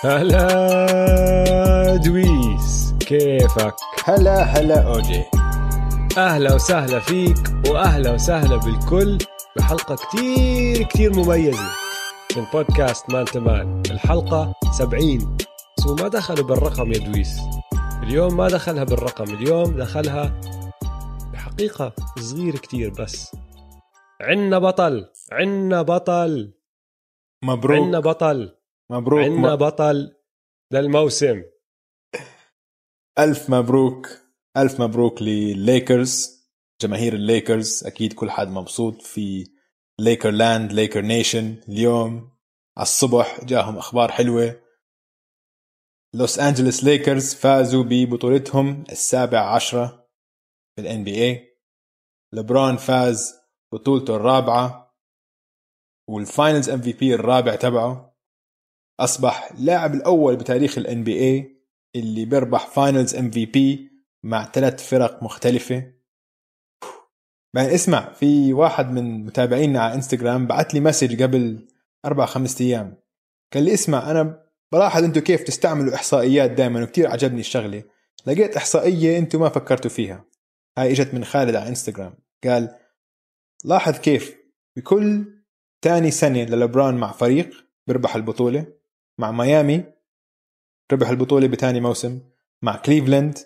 هلا دويس كيفك؟ هلا هلا. أوجي. أهلا وسهلا فيك وأهلا وسهلا بالكل بحلقة كتير كتير مميزة من بودكاست مان تمان الحلقة 70 بس هو ما دخلوا بالرقم يا دويس. اليوم ما دخلها بالرقم اليوم دخلها بحقيقة صغير كتير بس. عنا بطل عنا بطل. مبروك. عنا بطل. مبروك عنا م... بطل للموسم. ألف مبروك ألف مبروك لليكرز جماهير الليكرز. أكيد كل حد مبسوط في Laker Land Laker Nation. اليوم على الصبح جاهم أخبار حلوة. لوس انجلوس ليكرز فازوا ببطولتهم السابع عشرة في ال NBA لبرون فاز بطولته الرابعة وال Finals MVP الرابع تبعه. أصبح اللاعب الأول بتاريخ NBA اللي بيربح Finals MVP مع ثلاث فرق مختلفة. بعدين اسمع في واحد من متابعينا على انستغرام بعت لي message قبل أربع خمسة أيام. قال لي اسمع أنا بلاحظ أنتم كيف تستعملوا إحصائيات دائما وكتير عجبني الشغلة. لقيت إحصائية أنتم ما فكرتوا فيها. هاي إجت من خالد على انستغرام قال لاحظ كيف بكل تاني سنة للبران مع فريق بربح البطولة؟ مع ميامي ربح البطولة بتاني موسم. مع كليفلاند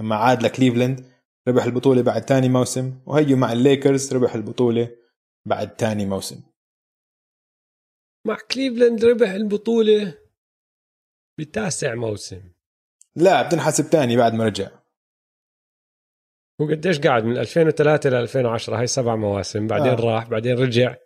لما عاد لكليفلاند ربح البطولة بعد تاني موسم. وهيو مع الليكرز ربح البطولة بعد تاني موسم. مع كليفلاند ربح البطولة بتاسع موسم. لا بتنحسب تاني بعد ما رجع. هو قديش قاعد من 2003 ل 2010 هاي سبع مواسم بعدين. آه. راح بعدين رجع.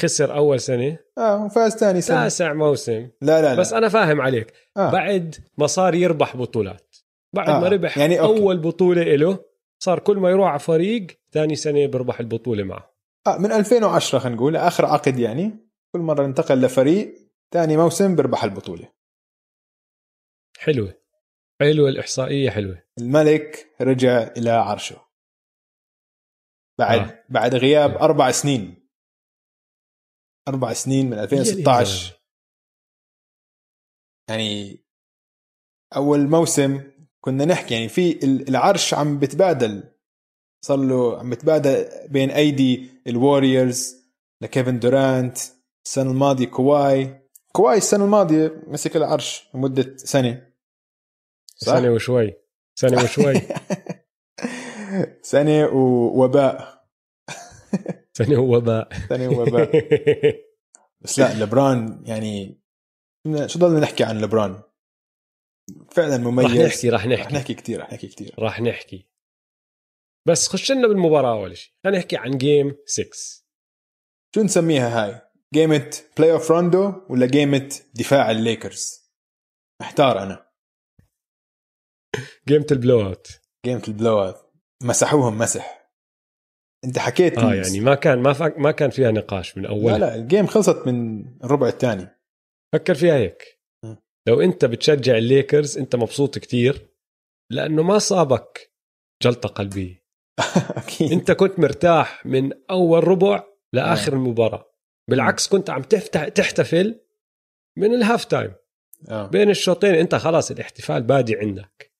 خسر أول سنة؟ آه وفاز تاني سنة. تاسع موسم. لا لا لا. بس أنا فاهم عليك. آه. بعد ما صار يربح بطولات. بعد آه. ما ربح يعني أوكي. أول بطولة له صار كل ما يروح على فريق ثاني سنة بيربح البطولة معه. آه من 2010 خلينا نقول آخر عقد يعني كل مرة انتقل لفريق تاني موسم بربح البطولة. حلوة. حلوة الإحصائية حلوة. الملك رجع إلى عرشه. بعد آه. آه. بعد غياب أربع سنين. أربع سنين من 2016 يعني أول موسم كنا نحكي يعني في ال- العرش عم بتبادل صار له عم بتبادل بين أيدي الوريورز لكيفن دورانت السنة الماضية كواي. كواي السنة الماضية مسك العرش لمدة سنة. صح؟ سنة وشوي. سنة وشوي. سنة ووباء سنه ووباء سنه ووباء بس لا لبران يعني شو ضلنا نحكي عن لبران؟ فعلا مميز. رح نحكي رح رح نحكي. نحكي كثير رح نحكي كثير رح نحكي. بس خش لنا بالمباراة أول شيء. خلينا نحكي عن game 6 شو نسميها هاي؟ جيمة playoff Rondo ولا جيمة دفاع الليكرز محتار أنا. جيمة ال blowout جيمة ال blowout مسحوهم مسح. أنت حكيت آه يعني ما كان ما ما كان فيها نقاش من لا اول لا ال game خلصت من الربع الثاني. فكر فيها هيك. م. لو أنت بتشجع الليكرز أنت مبسوط كتير لأنه ما صابك جلطة قلبية. أكيد. أنت كنت مرتاح من أول ربع لآخر المباراة. بالعكس كنت عم تفتح تحتفل من ال halftime. آه. بين الشوطين أنت خلاص الاحتفال بادي عندك.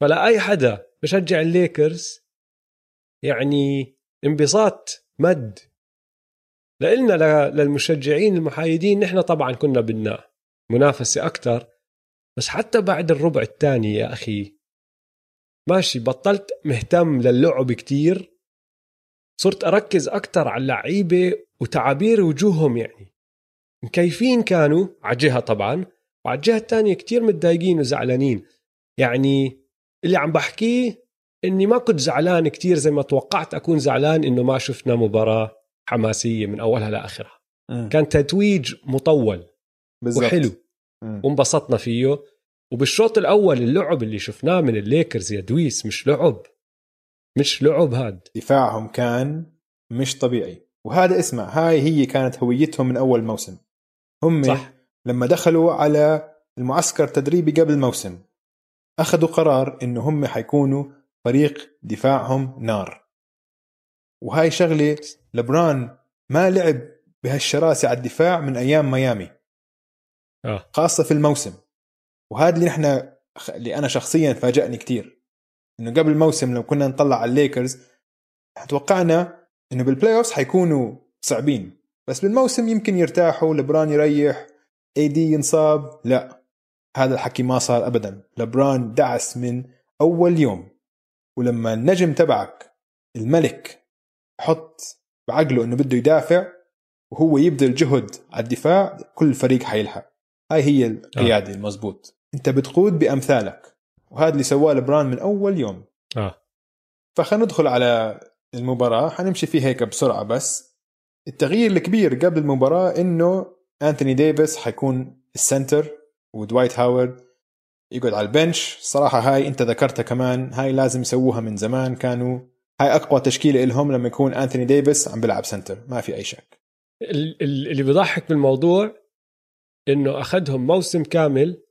فلا أي حدا بشجع الليكرز يعني انبساط مد. لإلنا للمشجعين المحايدين نحن طبعا كنا بدنا منافسة أكتر. بس حتى بعد الربع الثاني يا أخي ماشي بطلت مهتم للعب كتير. صرت أركز أكتر على اللعيبة وتعابير وجوههم يعني. مكيفين كانوا على جهة طبعا وعلى الجهة الثانية كتير متضايقين وزعلانين. يعني اللي عم بحكيه إني ما كنت زعلان كتير زي ما توقعت أكون زعلان إنه ما شفنا مباراة حماسية من أولها لآخرها. مم. كان تتويج مطول بالضبط. وحلو. مم. وانبسطنا فيه. وبالشوط الأول اللعب اللي شفناه من الليكرز يا دويس مش لعب. مش لعب هاد. دفاعهم كان مش طبيعي. وهذا اسمع هاي هي كانت هويتهم من أول موسم. هم صح. لما دخلوا على المعسكر التدريبي قبل الموسم أخذوا قرار إنه هم حيكونوا فريق دفاعهم نار. وهاي شغلة لبران ما لعب بهالشراسة على الدفاع من أيام ميامي. آه. خاصة في الموسم. وهذا اللي نحن اللي أنا شخصيا فاجأني كتير. إنه قبل الموسم لو كنا نطلع على الليكرز توقعنا إنه بال playoffs حيكونوا صعبين. بس بالموسم يمكن يرتاحوا لبران يريح AD ينصاب. لا. هذا الحكي ما صار ابدا. لبران دعس من أول يوم. ولما النجم تبعك الملك حط بعقله إنه بده يدافع وهو يبذل جهد على الدفاع كل فريق حيلحق. هاي هي القياده آه. المزبوط أنت بتقود بأمثالك. وهذا اللي سواه لبران من أول يوم. آه. فخلينا ندخل على المباراة. حنمشي فيها هيك بسرعة بس. التغيير الكبير قبل المباراة إنه أنتوني ديفيس حيكون ال center ودوايت هاورد يقعد على ال bench. صراحة هاي انت ذكرتها كمان هاي لازم يسووها من زمان كانوا. هاي أقوى تشكيلة لهم لما يكون أنتوني ديفيس عم بيلعب center ما في أي شك. اللي بيضحك بالموضوع إنه أخذهم موسم كامل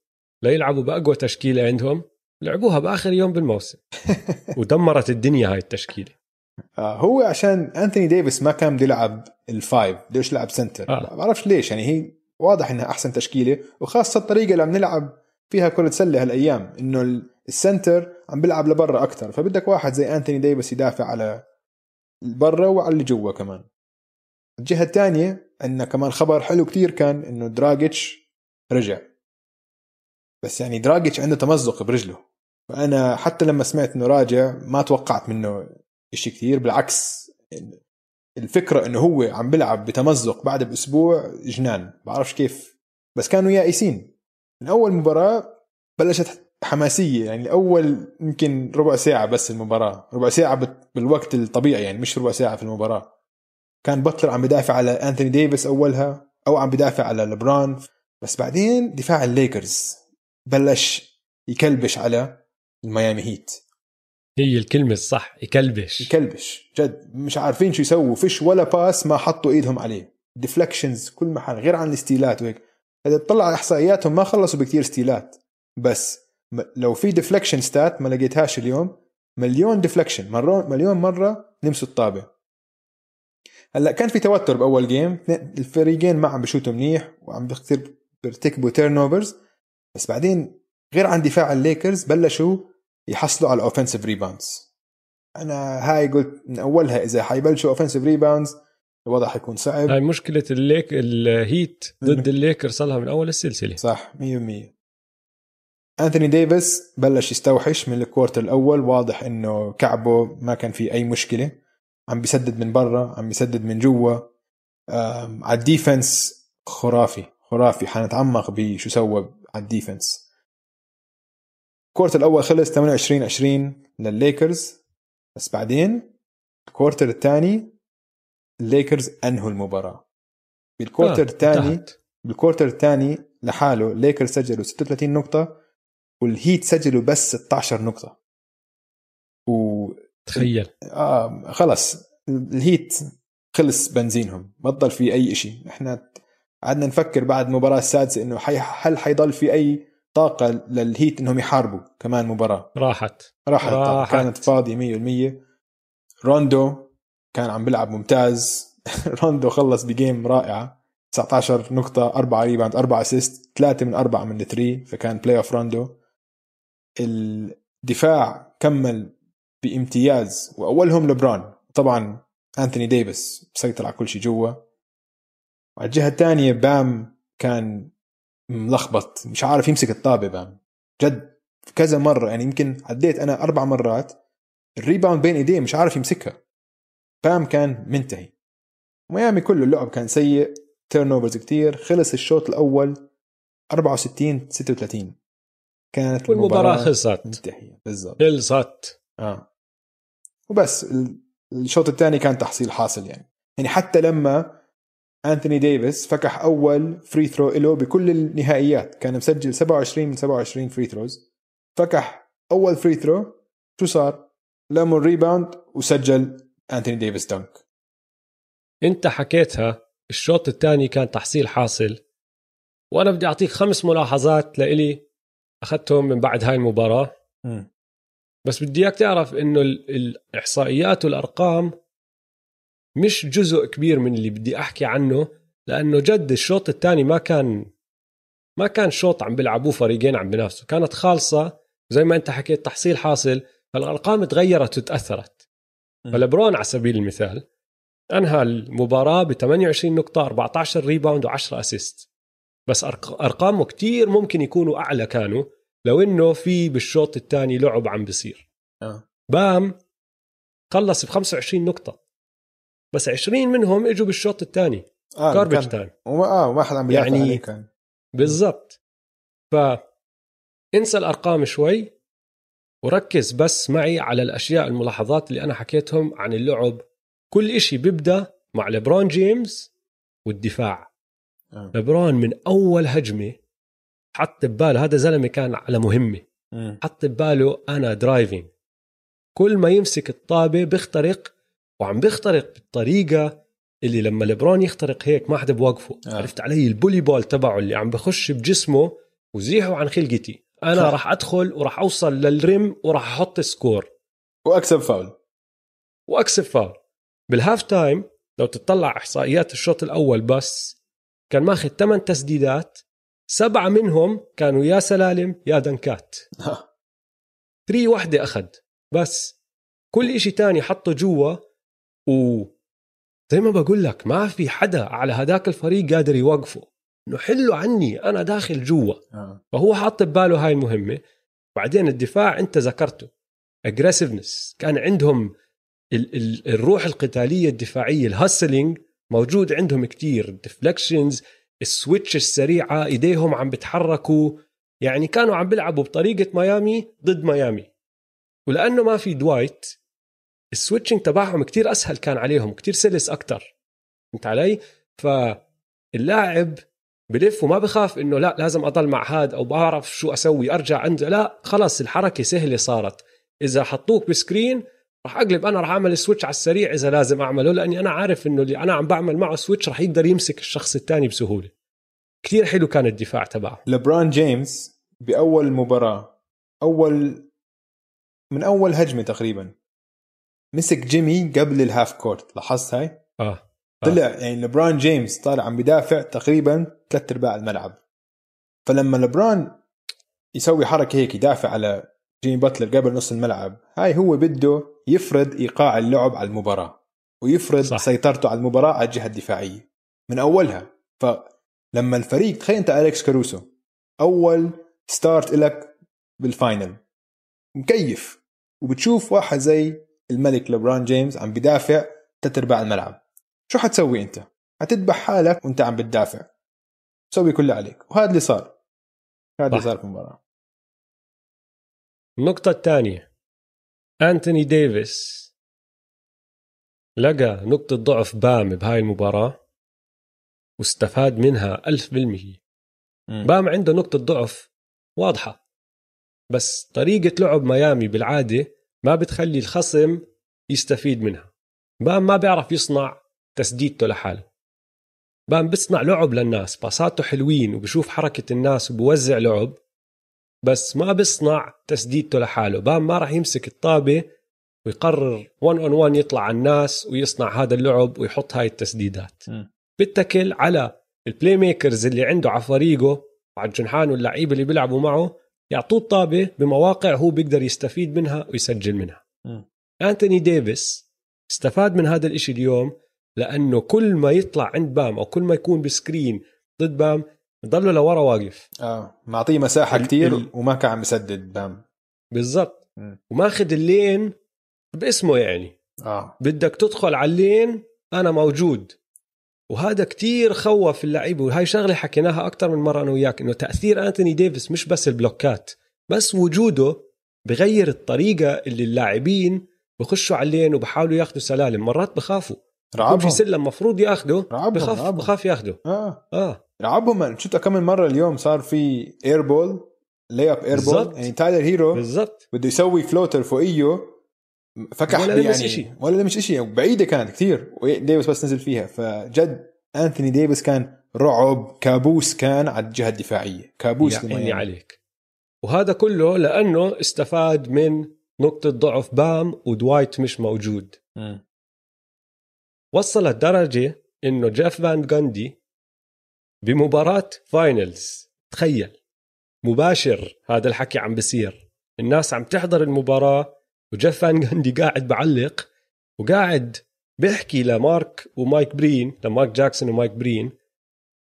ليلعبوا بأقوى تشكيلة عندهم لعبوها بآخر يوم بالموسم. ودمرت الدنيا هاي التشكيلة. آه هو عشان أنتوني ديفيس ما كان بده يلعب ال five ليش لعب center. آه. ما بعرفش ليش يعني هي واضح إنها أحسن تشكيلة وخاصة الطريقة اللي عم نلعب فيها كره سله هالأيام إنه ال center عم بيلعب لبرا أكثر فبدك واحد زي أنتوني ديفيس يدافع على برا وعلى اللي جوا كمان. الجهة الثانية عندنا كمان خبر حلو كتير كان إنه دراجيتش رجع. بس يعني دراجيتش عنده تمزق برجله. فأنا حتى لما سمعت إنه راجع ما توقعت منه إشي كثير بالعكس الفكرة إنه هو عم بيلعب بتمزق بعد بأسبوع جنان. بعرفش كيف. بس كانوا يائسين من أول مباراة بلشت حماسية يعني اول يمكن ربع ساعة بس المباراة ربع ساعة بالوقت الطبيعي يعني مش ربع ساعة في المباراة. كان بطلر عم بدافع على انثوني ديفيس أولها أو عم بدافع على لبران بس بعدين دفاع الليكرز بلش يكلبش على الميامي هيت. هي الكلمة الصح يكلبش. يكلبش جد. مش عارفين شو يسووا فيش ولا pass ما حطوا إيدهم عليه. deflections كل محل غير عن ال steal ات وهيك. إذا تطلع على إحصائياتهم ما خلصوا بكثير steal ات. بس لو في deflection stat ما لقيتهاش اليوم مليون deflection مليون مرة لمسوا الطابة. هلأ كان في توتر بأول game الفريقين ما عم بشوتوا منيح وعم بكثير بيرتكبوا turnovers بس بعدين غير عن دفاع الليكرز بلشوا يحصلوا على ال offensive rebounds أنا هاي قلت من أولها إذا حيبلشوا offensive rebounds الوضع حيكون صعب. هاي مشكلة الليك الهيت ضد الليكر صار من أول السلسلة. صح 100% أنثوني ديفيس بلش يستوحش من ال quarter الأول واضح إنه كعبه ما كان في أي مشكلة. عم بيسدد من برا عم بيسدد من جوا. على ال defense خرافي خرافي. حنتعمق بشو سوى على ال defense. ال quarter الأول خلص 28 20 للليكرز بس بعدين ال quarter الثاني الليكرز أنهوا المباراة. بال quarter آه، الثاني بال quarter الثاني لحاله الليكرز سجلوا 36 نقطة والهيت سجلوا بس 16 نقطة. و تخيل. آه خلص الهيت خلص بنزينهم. بطل في أي شيء إحنا قعدنا نفكر بعد المباراه السادسة إنه حي... هل حيضل في أي طاقة للهيت إنهم يحاربوا كمان مباراة؟ راحت. راحت, راحت. كانت فاضية 100% روندو كان عم بيلعب ممتاز. روندو خلص ب game رائعه 19 نقطة 4 rebound 4 assist 3 من 4 من 3 فكان playoff روندو. الدفاع كمل بامتياز وأولهم لبران. طبعا انثوني ديفيس مسيطر على كل شيء جوا. وعلى الجهة الثانية بام كان ملخبط. مش عارف يمسك الطابة بام. جد كذا مرة يعني يمكن عديت أنا أربع مرات. ال rebound بين إيديه مش عارف يمسكها. بام كان منتهي. ميامي كله اللعب كان سيء turnovers كثير خلص الشوط الأول 64 36 كانت والمباراة خلصت. منتهية بالضبط. خلصت. آه. وبس الشوط الثاني كان تحصيل حاصل يعني. يعني حتى لما انثوني ديفيس فكح أول free throw له بكل النهائيات كان مسجل 27 من 27 free throws فكح أول free throw شو صار؟ لموا ال rebound وسجل انثوني ديفيس dunk انت حكيتها الشوط الثاني كان تحصيل حاصل. وأنا بدي أعطيك خمس ملاحظات لإلي أخذتهم من بعد هاي المباراة. م. بس بدي إياك تعرف إنه الإحصائيات والأرقام مش جزء كبير من اللي بدي أحكي عنه لأنه جد الشوط الثاني ما كان ما كان شوط عم بيلعبوه فريقين عم بينافسوا. كانت خالصة زي ما أنت حكيت تحصيل حاصل فالأرقام تغيرت وتأثرت. فلبرون على سبيل المثال أنهى المباراة ب 28 نقطة 14 rebound و10 assist بس أرقامه كتير ممكن يكونوا أعلى كانوا لو إنه في بالشوط الثاني لعب عم بيصير. آه. بام خلص ب 25 نقطة. بس 20 منهم إجوا بالشوط الثاني. آه garbage time وما آه ما حدا عم يعني- كان. بالضبط. ف إنسى الأرقام شوي. وركز بس معي على الأشياء الملاحظات اللي أنا حكيتهم عن اللعب كل إشي بيبدأ مع ليبرون جيمس والدفاع آه. ليبرون من أول هجمة حط بباله هذا زلمة كان على مهمة مم. حط بباله أنا driving كل ما يمسك الطابة بيخترق وعم بيخترق بالطريقة اللي لما ليبرون يخترق هيك ما حدا بوقفه. آه. عرفت علي ال bully ball تبعه اللي عم بخش بجسمه وزيحه عن خلقتي أنا صح. راح أدخل وراح أوصل لل rim وراح أحط score. وأكسب فاول. وأكسب فاول. بال halftime لو تطلع إحصائيات الشوط الأول بس كان ماخذ 8 تسديدات. سبعة منهم كانوا يا سلالم يا dunk ات. three وحدة أخذ. بس كل إشي تاني حطه جوا و زي ما بقول لك ما في حدا على هداك الفريق قادر يوقفه. انه حلوا عني أنا داخل جوا. آه. فهو حاط بباله هاي المهمة. بعدين الدفاع أنت ذكرته. aggressiveness كان عندهم ال- ال- الروح القتالية الدفاعية ال hustling موجود عندهم كتير. ال deflections ال switch السريعة إيديهم عم بتحركوا. يعني كانوا عم بيلعبوا بطريقة ميامي ضد ميامي. ولأنه ما في دوايت ال switching تبعهم كتير أسهل كان عليهم كتير سلس أكتر. فهمت علي؟ فاللاعب بلف وما بخاف إنه لا لازم أضل مع هاد أو بعرف شو أسوي أرجع عند لا خلص الحركة سهلة صارت. إذا حطوك ب screen راح أقلب أنا راح أعمل switch على السريع إذا لازم أعمله لأني أنا عارف إنه اللي أنا عم بعمل معه سويتش راح يقدر يمسك الشخص الثاني بسهولة. كتير حلو كان الدفاع تبعه. لبران جيمس بأول مباراة أول من أول هجمة تقريبا مسك جيمي قبل ال half court لاحظت هاي؟ آه. طلع يعني لبران جيمس طالع عم بدافع تقريبا ثلاث أرباع الملعب. فلما لبران يسوي حركة هيك يدافع على جيمي باتلر قبل نص الملعب هاي هو بده يفرض إيقاع اللعب على المباراة ويفرض صح. سيطرته على المباراة على الجهة الدفاعية من أولها. فلما الفريق تخيل انت أليكس كاروسو أول start لك بال final مكيف وبتشوف واحد زي الملك لبران جيمس عم بدافع ثلاث أرباع الملعب. شو حتسوي أنت؟ حتذبح حالك وأنت عم بتدافع. تسوي كل عليك. وهذا اللي صار. هذا اللي. صار في المباراة. النقطة الثانية. أنتوني ديفيس لقى نقطة ضعف بام بهاي المباراة واستفاد منها ألف بالمية. بام عنده نقطة ضعف واضحة. بس طريقة لعب ميامي بالعادة ما بتخلي الخصم يستفيد منها. بام ما بيعرف يصنع تسديدته لحاله بام بيصنع لعب للناس باساته حلوين وبشوف حركة الناس وبوزع لعب بس ما بيصنع تسديدته لحاله بام ما راح يمسك الطابة ويقرر 1 on 1 يطلع على الناس ويصنع هذا اللعب ويحط هاي التسديدات مم. بيتكل على ال play makers اللي عنده على فريقه وعلى الجنحان واللعيبة اللي بيلعبوا معه يعطوه الطابة بمواقع هو بيقدر يستفيد منها ويسجل منها مم. أنتوني ديفيس استفاد من هذا الإشي اليوم لأنه كل ما يطلع عند بام أو كل ما يكون ب screen ضد بام ضله لورا واقف. آه معطيه مساحة ال- كتير وما كان عم بسدد بام. بالضبط. وماخذ ال lane باسمه يعني. آه. بدك تدخل على ال lane أنا موجود. وهذا كتير خوف اللعيبه وهي شغلة حكيناها أكثر من مرة أنا وياك إنه تأثير أنتوني ديفيس مش بس البلوكات بس وجوده بغير الطريقة اللي اللاعبين بخشوا على ال lane وبحاولوا ياخذوا سلالم مرات بخافوا. رعبهم في سلم مفروض ياخده رعبهم بخاف رعبهم. بخاف ياخده. آه. آه. رعبهم. شفت كم مرة اليوم صار في air ball lay up air ball. يعني تايلر هيرو بالضبط. بده يسوي floater فوقيه فكح ولا يعني. إشي. ولا لمس شيء. بعيدة كانت كثير ديفيس بس نزل فيها. فجد انثوني ديفيس كان رعب. كابوس كان على الجهة الدفاعية. كابوس يا عيني لميامي. عليك. وهذا كله لأنه استفاد من نقطة ضعف بام ودوايت مش موجود. مم. وصلت درجة إنه جيف فان جاندي بمباراة finals. تخيل مباشر هذا الحكي عم بصير الناس عم تحضر المباراة وجيف فان جاندي قاعد بعلق وقاعد بيحكي لمارك ومايك برين لمارك جاكسون ومايك برين.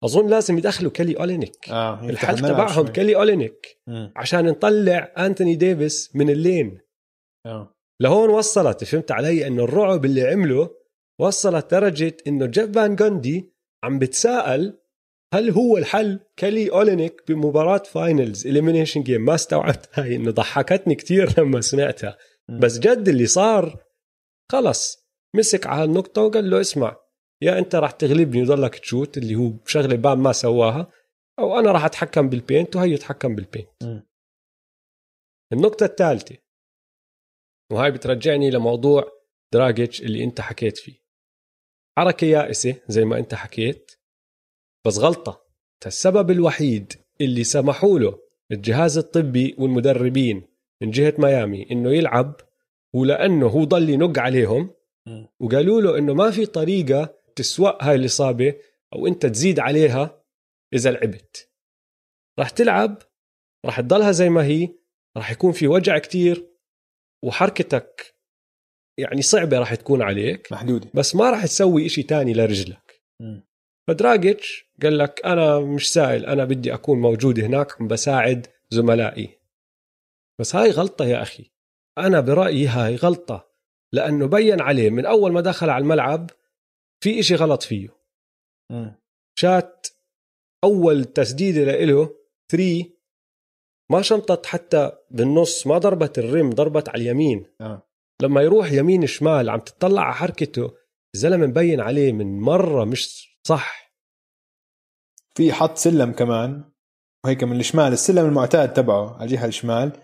أظن لازم يدخلوا كيلي أولينيك. آه الحل تبعهم كيلي أولينيك عشان نطلع أنتوني ديفيس من ال lane. آه. لهون وصلت فهمت علي؟ إنه الرعب اللي عمله وصلت درجة إنه جيف فان جاندي عم بتساءل هل هو الحل؟ كيلي أولينيك بمباراة finals elimination game. ما استوعبت. هاي إنه ضحكتني كثير لما سمعتها. بس جد اللي صار خلص. مسك على النقطة وقال له اسمع يا أنت راح تغلبني وضلك تـ shoot اللي هو شغلة بام ما سواها أو أنا راح أتحكم بال paint وهي يتحكم بال paint. م. النقطة الثالثة وهاي بترجعني لموضوع دراجيتش اللي أنت حكيت فيه. حركة يائسة زي ما انت حكيت بس غلطة. السبب الوحيد اللي سمحوا له الجهاز الطبي والمدربين من جهة ميامي إنه يلعب ولأنه هو ضل ينق عليهم وقالوا له إنه ما في طريقة تسوأ هاي الإصابة أو أنت تزيد عليها إذا لعبت. راح تلعب راح تضلها زي ما هي راح يكون في وجع كتير وحركتك يعني صعبة راح تكون عليك محدودة. بس ما راح تسوي إشي تاني لرجلك. فدراجيتش قال لك أنا مش سائل أنا بدي أكون موجود هناك بساعد زملائي. بس هاي غلطة يا أخي. أنا برأيي هاي غلطة لأنه بين عليه من أول ما دخل على الملعب في إشي غلط فيه. شات أول تسديدة له 3 ما شمطت حتى بالنص ما ضربت الرم ضربت على اليمين. آه. لما يروح يمين شمال عم تطلع على حركته الزلمة مبين عليه من مرة مش صح. في حط سلم كمان وهيك من الشمال السلم المعتاد تبعه على الجهة الشمال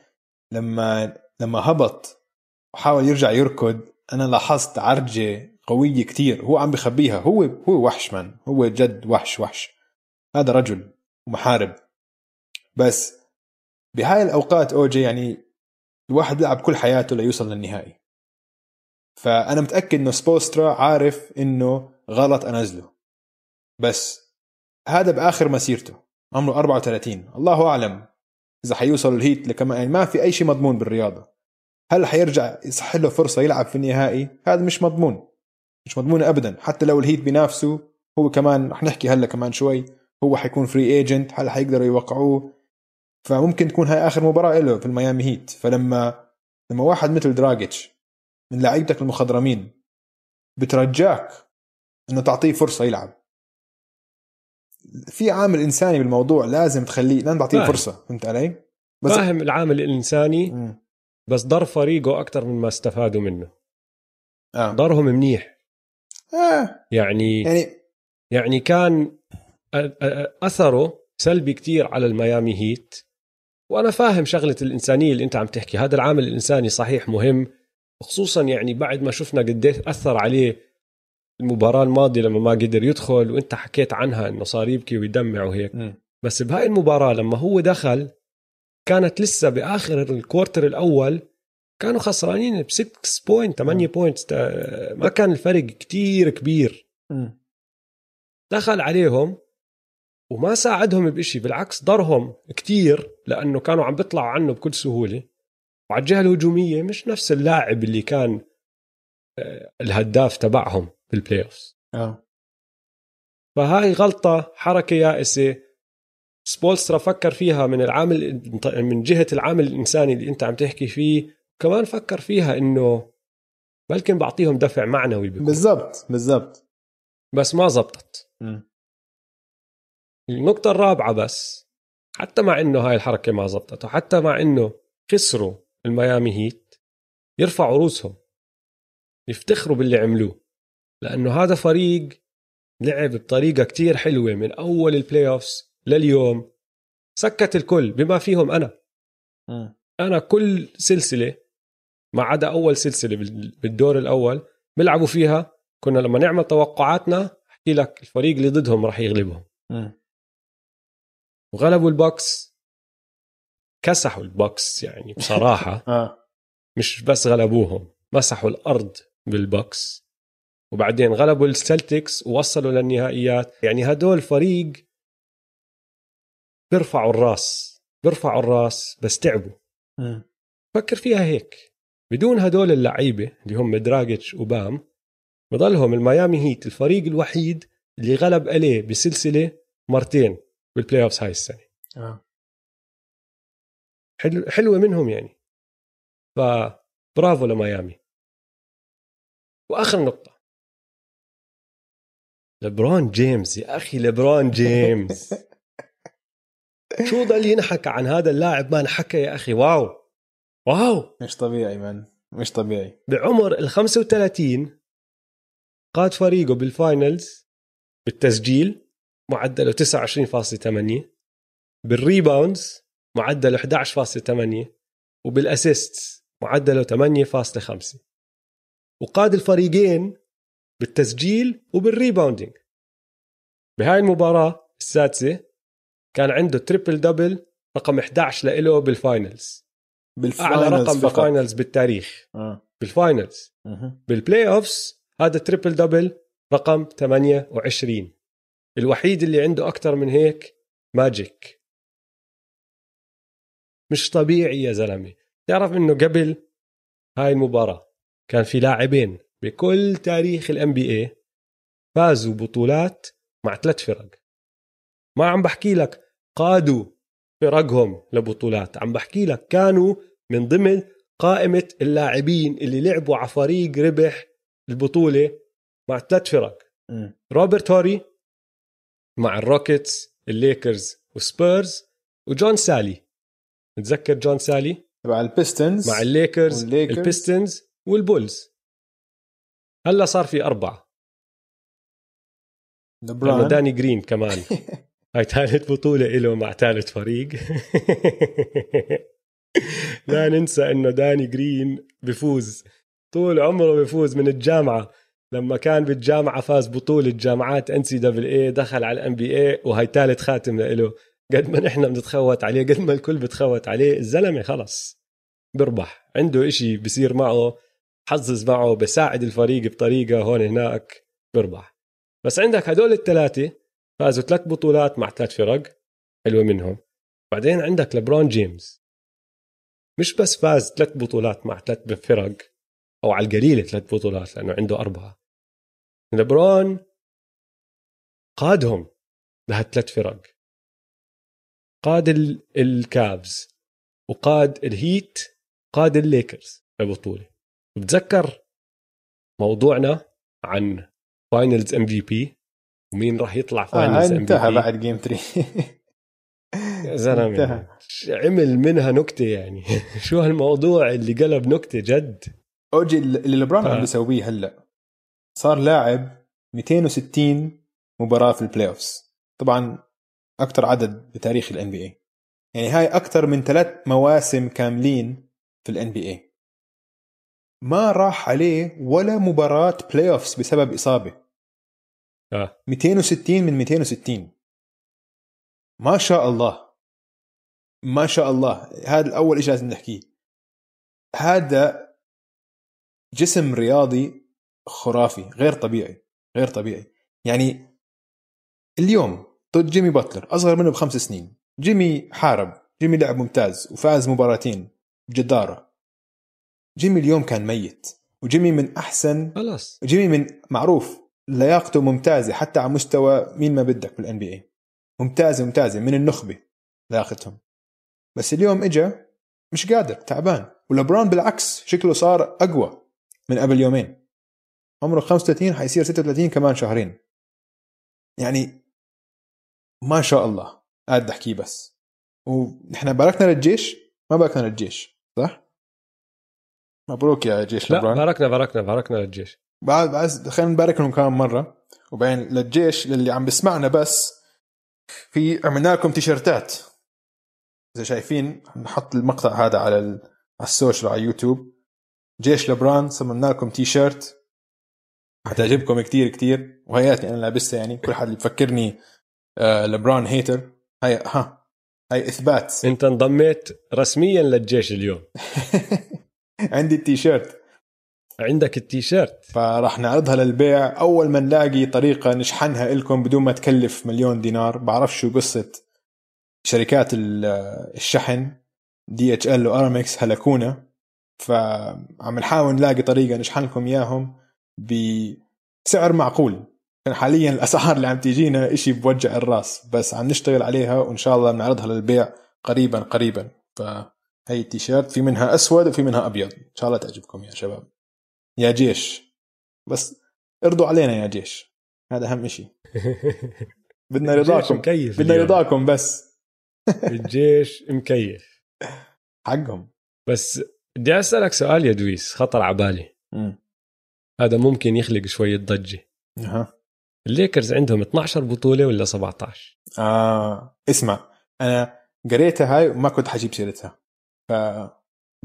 لما لما هبط وحاول يرجع يركض أنا لاحظت عرجة قوية كتير هو عم بخبيها هو هو وحش مان هو جد وحش وحش. هذا رجل ومحارب. بس بهاي الأوقات اوجي يعني الواحد بيلعب كل حياته ليوصل للنهائي. فأنا متأكد إنه سبوسترا عارف إنه غلط أنزله. بس هذا بآخر مسيرته عمره 34 الله أعلم إذا حيوصل الهيت لكما يعني ما في أي شيء مضمون بالرياضة. هل حيرجع يصح له فرصة يلعب في النهائي؟ هذا مش مضمون. مش مضمون ابدا. حتى لو الهيت بينافسه هو كمان رح نحكي هلأ كمان شوي هو حيكون free agent هل حيقدروا يوقعوه؟ فممكن تكون هاي آخر مباراة له في الميامي هيت. فلما لما واحد مثل دراجيتش من لعيبتك المخضرمين بترجاك إنه تعطيه فرصة يلعب في عامل إنساني بالموضوع لازم تخليه لازم تعطيه فرصة فهمت علي؟ بس فاهم العامل الإنساني م. بس ضر فريقه أكثر من ما استفادوا منه آه. ضرهم منيح آه. يعني يعني يعني كان أثره سلبي كتير على الميامي هيت وأنا فاهم شغلة الإنسانية اللي أنت عم تحكي هذا العامل الإنساني صحيح مهم خصوصا يعني بعد ما شفنا قديش أثر عليه المباراة الماضية لما ما قدر يدخل وأنت حكيت عنها إنه صار يبكي ويدمع وهيك م. بس بهاي المباراة لما هو دخل كانت لسه بآخر ال quarter الأول كانوا خسرانين ب 6 point 8 point ما كان الفرق كتير كبير م. دخل عليهم وما ساعدهم بإشي بالعكس ضرهم كتير لأنه كانوا عم بيطلعوا عنه بكل سهولة وعلى الجهة الهجومية مش نفس اللاعب اللي كان آه، الهداف تبعهم بال playoff آه. فهاي غلطة حركة يائسة. سبولسترا فكر فيها من العامل من جهة العامل الإنساني اللي أنت عم تحكي فيه كمان فكر فيها إنه بلكن بعطيهم دفع معنوي بالضبط بالضبط. بس ما زبطت. النقطة الرابعة بس حتى مع إنه هاي الحركة ما زبطت وحتى مع إنه خسروا الميامي هيت يرفعوا رؤوسهم يفتخروا باللي عملوه لأنه هذا فريق لعب بطريقة كتير حلوة من أول ال playoffs لليوم. سكت الكل بما فيهم أنا. م. أنا كل سلسلة ما عدا أول سلسلة بالدور الأول بيلعبوا فيها. كنا لما نعمل توقعاتنا أحكي لك الفريق اللي ضدهم راح يغلبهم. م. وغلبوا البوكس. كسحوا البوكس يعني بصراحة آه. مش بس غلبوهم مسحوا الأرض بالبوكس وبعدين غلبوا السلتكس ووصلوا للنهائيات يعني هدول فريق بيرفعوا الراس بيرفعوا الراس بس تعبوا مم. فكر فيها هيك بدون هدول اللعيبة اللي هم دراجيتش وبام بضلهم الميامي هيت الفريق الوحيد اللي غلب عليه بسلسلة مرتين بال playoffs هاي السنة آه. حلو حلوة منهم يعني. فبرافو لميامي. وآخر نقطة. لبرون جيمس يا أخي لبرون جيمس شو ضل ينحكى عن هذا اللاعب؟ ما انحكى يا أخي wow. wow. مش طبيعي man مش طبيعي. بعمر ال 35 قاد فريقه بال finals بالتسجيل معدله 29.8 بال rebounds معدله 11.8 وبال assist معدله 8.5 وقاد الفريقين بالتسجيل وبال rebounding. بهاي المباراة السادسة كان عنده triple double رقم 11 لإله بال finals. أعلى بال finals رقم فقط. بال finals بالتاريخ. آه. بال finals. مهم. بال playoffs هذا triple double رقم 28 الوحيد اللي عنده أكثر من هيك ماجيك. مش طبيعي يا زلمة. تعرف إنه قبل هاي المباراة كان في لاعبين بكل تاريخ ال NBA فازوا بطولات مع ثلاث فرق. ما عم بحكي لك قادوا فرقهم لبطولات عم بحكي لك كانوا من ضمن قائمة اللاعبين اللي لعبوا على فريق ربح البطولة مع ثلاث فرق. روبرت هوري مع الروكيتس الليكرز وسبيرز وجون سالي. متذكر جون سالي تبع البيستونز مع الليكرز والليكرز. البيستونز والبولز. هلا صار في أربعة. لأنه لبران داني جرين كمان. هاي ثالث بطولة إله مع ثالث فريق. لا ننسى إنه داني جرين بفوز. طول عمره بفوز من الجامعة. لما كان بالجامعة فاز بطولة جامعات NCAA دخل على ال NBA وهي ثالث خاتم لإله. قد ما نحن بنتخوت عليه قد ما الكل بتخوت عليه الزلمة خلص بربح عنده إشي بصير معه حظظ معه بساعد الفريق بطريقة هون هناك بربح بس عندك هدول الثلاثة فازوا ثلاث بطولات مع ثلاث فرق حلوة منهم. بعدين عندك لبرون جيمس. مش بس فاز ثلاث بطولات مع ثلاث فرق أو على القليلة ثلاث بطولات لأنه عنده أربعة. لبرون قادهم لهالثلاث فرق. قاد ال- الكافز وقاد الهيت قاد الليكرز لبطوله بتذكر موضوعنا عن finals MVP ومين راح يطلع آه finals MV انتهى بعد game 3 يا زلمة. عمل منها نكتة يعني. شو هالموضوع اللي قلب نكتة جد؟ أوجي اللي لبران آه. عم بيسويه هلأ صار لاعب 260 مباراة في ال playoffs طبعا أكثر عدد بتاريخ ال NBA يعني هاي أكثر من ثلاث مواسم كاملين في ال NBA ما راح عليه ولا مباراة playoffs بسبب إصابة. آه. 260 من 260 ما شاء الله. ما شاء الله. هذا الأول شيء لازم نحكيه. هذا جسم رياضي خرافي غير طبيعي غير طبيعي. يعني اليوم ضد جيمي باتلر أصغر منه بخمس سنين. جيمي حارب. جيمي لعب ممتاز وفاز مباراتين. بجداره جيمي اليوم كان ميت. وجيمي من احسن خلاص. جيمي من معروف لياقته ممتازة حتى على مستوى مين ما بدك بال NBA ممتازة ممتازة من النخبة لياقتهم. بس اليوم اجى مش قادر تعبان. ولبران بالعكس شكله صار أقوى من قبل يومين. عمره 35 حيصير 36 كمان شهرين. يعني ما شاء الله. قاعد احكيه بس. ونحن باركنا للجيش؟ ما باركنا للجيش صح؟ مبروك يا جيش لا لبران. باركنا باركنا باركنا للجيش. بعد بعد خلينا نبارك لهم كمان مرة. وبعدين للجيش للي عم بسمعنا بس في عملنا لكم تيشرتات. إذا شايفين نحط المقطع هذا على. على ال social على يوتيوب جيش لبران صممنا لكم تي شيرت حتعجبكم كتير كتير. وهياتي أنا لابسها يعني كل حد اللي بفكرني لبران hater. هاي ها هاي إثبات. انت انضميت رسميا للجيش اليوم. عندي التي شيرت عندك التيشيرت. فراح نعرضها للبيع. أول ما نلاقي طريقة نشحنها لكم بدون ما تكلف مليون دينار. بعرف شو قصة شركات ال- الشحن دي إتش إل وأرامكس هلكونا. فعم نحاول نلاقي طريقة نشحن لكم إياهم بسعر معقول. حاليا الأسعار اللي عم تيجينا إشي بوجع الرأس. بس عم نشتغل عليها وإن شاء الله بنعرضها للبيع قريبا قريبا. فهي التيشيرت في منها أسود وفي منها أبيض. إن شاء الله تعجبكم يا شباب. يا جيش. بس ارضوا علينا يا جيش. هذا أهم شيء بدنا رضاكم. مكيف بدنا. رضاكم بس. الجيش مكيف. حقهم. بس بدي أسألك سؤال يا دويس. خطر على بالي. هذا ممكن يخلق شوية ضجة. أها. الليكرز عندهم 12 بطولة ولا 17 آه اسمع أنا قريتها هاي وما كنت حجيب سيرتها. ف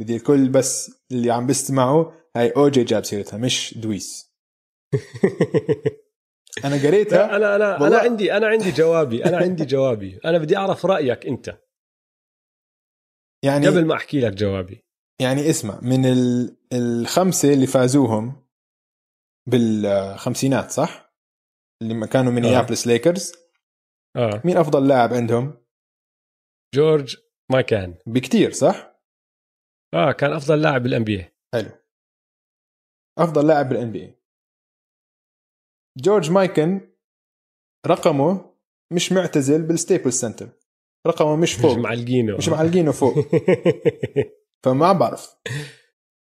بدي الكل بس اللي عم بيستمعوا هاي اوجي جاب سيرتها مش دويس. أنا قريتها؟ أنا أنا والله- أنا عندي أنا عندي جوابي أنا عندي جوابي. أنا بدي أعرف رأيك أنت. يعني قبل ما أحكي لك جوابي. يعني اسمع من ال... الخمسة اللي فازوهم بالخمسينات صح؟ اللي كانوا مينيابلس ليكرز آه. مين أفضل لاعب عندهم؟ جورج مايكن بكتير صح؟ آه كان أفضل لاعب بال NBA حلو. أفضل لاعب بال NBA جورج مايكن رقمه مش معتزل بال Staples Center رقمه مش مش فوق. معلقينه. مش معلقينه فوق. فما بعرف.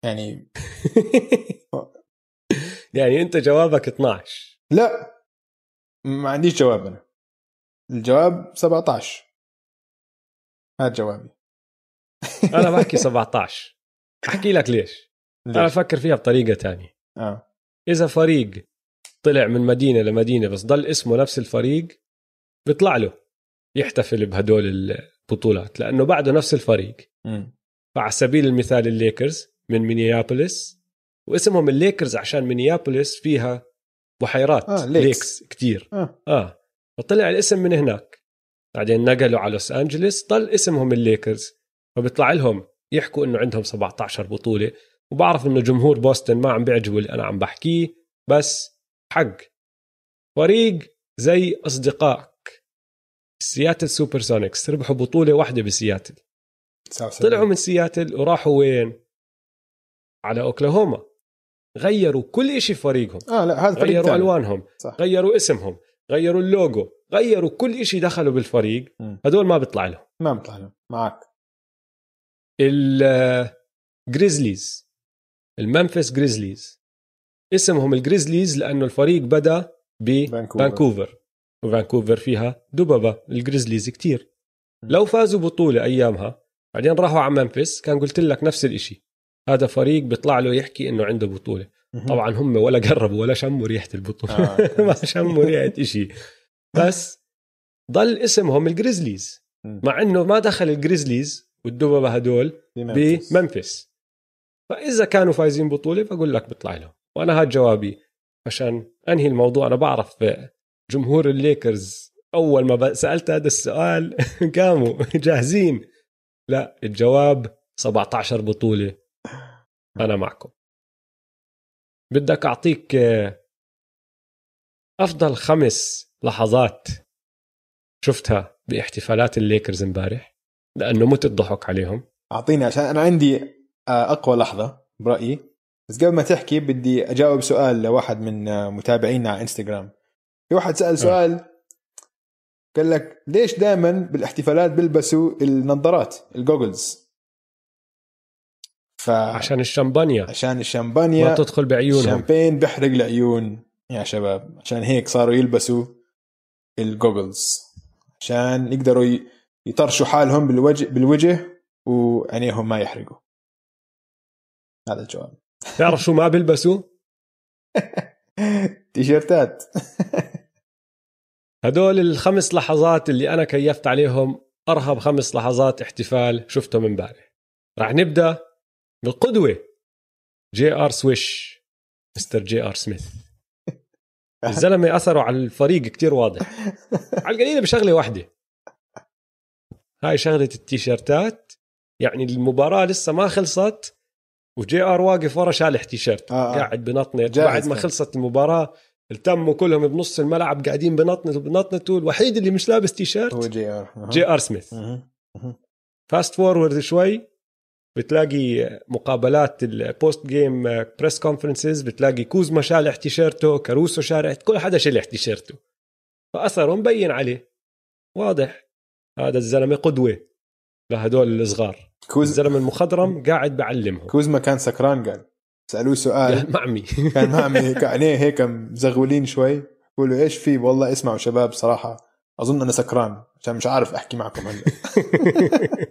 يعني يعني أنت جوابك 12 لا. ما عنديش جواب أنا. الجواب 17 هذا جوابي. أنا بحكي 17 أحكي لك ليش؟ أنا ليش؟ أفكر فيها بطريقة تانية. آه. إذا فريق طلع من مدينة لمدينة بس ضل اسمه نفس الفريق بيطلع له يحتفل بهدول البطولات لأنه بعده نفس الفريق. فعلى سبيل المثال الليكرز من مينيابوليس واسمهم الليكرز عشان مينيابوليس فيها بحيرات آه، آه lakes. lakes كتير. آه. آه. فطلع الاسم من هناك. بعدين نقلوا على لوس انجلوس ضل اسمهم الليكرز فبيطلع لهم يحكوا إنه عندهم 17 بطولة. وبعرف إنه جمهور بوسطن ما عم بيعجبوا اللي أنا عم بحكيه بس حق. فريق زي أصدقائك. سياتل سوبر سونيكس ربحوا بطولة واحدة بسياتل. 79. طلعوا من سياتل وراحوا وين؟ على أوكلاهوما. غيروا كل شيء في فريقهم. آه لا هذا فريق غيروا ثاني. ألوانهم صح. غيروا اسمهم غيروا اللوجو غيروا كل شيء دخلوا بالفريق. مم. هدول ما بيطلع لهم. ما بيطلع له معك. الجريزليز الممفيس جريزليز اسمهم الجريزليز لأنه الفريق بدأ فانكوفر. بفانكوفر وفانكوفر فيها دببه ال grizzlies كتير. لو فازوا بطولة أيامها بعدين راحوا على ممفيس كان قلت لك نفس الإشي. هذا فريق بيطلع له يحكي إنه عنده بطولة. طبعا هم ولا قربوا ولا شموا ريحة البطولة. آه. ما شموا ريحة إشي. بس ضل اسمهم الجريزليز. مع إنه ما دخل الجريزليز والدببه هدول بممفيس. بممفيس فإذا كانوا فايزين بطولة بقول لك بيطلع لهم. وأنا هذا جوابي عشان أنهي الموضوع. أنا بعرف جمهور الليكرز أول ما سألت هذا السؤال قاموا جاهزين. لا الجواب 17 بطولة. أنا معكم. بدك أعطيك آه، أفضل خمس لحظات شفتها باحتفالات الليكرز امبارح لأنه مت الضحك عليهم. أعطيني عشان أنا عندي آه، أقوى لحظة برأيي. بس قبل ما تحكي بدي أجاوب سؤال لواحد من آه، متابعينا على إنستغرام. في واحد سأل سؤال قال لك ليش دائما بالاحتفالات بيلبسوا النظارات ال goggles فعشان عشان الشمبانيا عشان ما الشامبانيا تدخل بعيونهم. الشامبين بيحرق العيون. يا شباب عشان هيك صاروا يلبسوا ال goggles عشان يقدروا يطرشوا حالهم بالوجه بالوجه وعينيهم ما يحرقوا. هذا الجواب. تعرف شو ما بيلبسوا؟ تيشيرتات. هدول الخمس لحظات اللي أنا كيفت عليهم أرهب خمس لحظات احتفال شفتهم امبارح راح نبدأ بالقدوه جي آر سويش مستر جي آر سميث. الزلمة أثره على الفريق كتير واضح. على القليلة بشغلة واحدة. هاي شغلة التيشيرتات. يعني المباراة لسه ما خلصت وجي آر واقف ورا شالح تيشيرت. آه، آه. قاعد جاهز بعد ما. خلصت المباراة التموا كلهم بنص الملعب قاعدين بنطنطوا بنطنطوا الوحيد اللي مش لابس تيشيرت هو جي آر. جي آر سميث. fast forward شوي. بتلاقي مقابلات ال post-game press conferences بتلاقي كوزما شالح تيشيرته كاروسو شالح كل حدا شلح تيشيرته. فاثره مبين عليه. واضح. هذا الزلمة قدوة لهدول الصغار. كوز الزلمة المخضرم قاعد بعلمهم. كوزما كان سكران قال. سألوه سؤال. معمي. كان معمي. عينيه هيك مزغولين شوي. بقولوا إيش في؟ والله اسمعوا شباب صراحة أظن أنا سكران عشان مش عارف أحكي معكم هلا.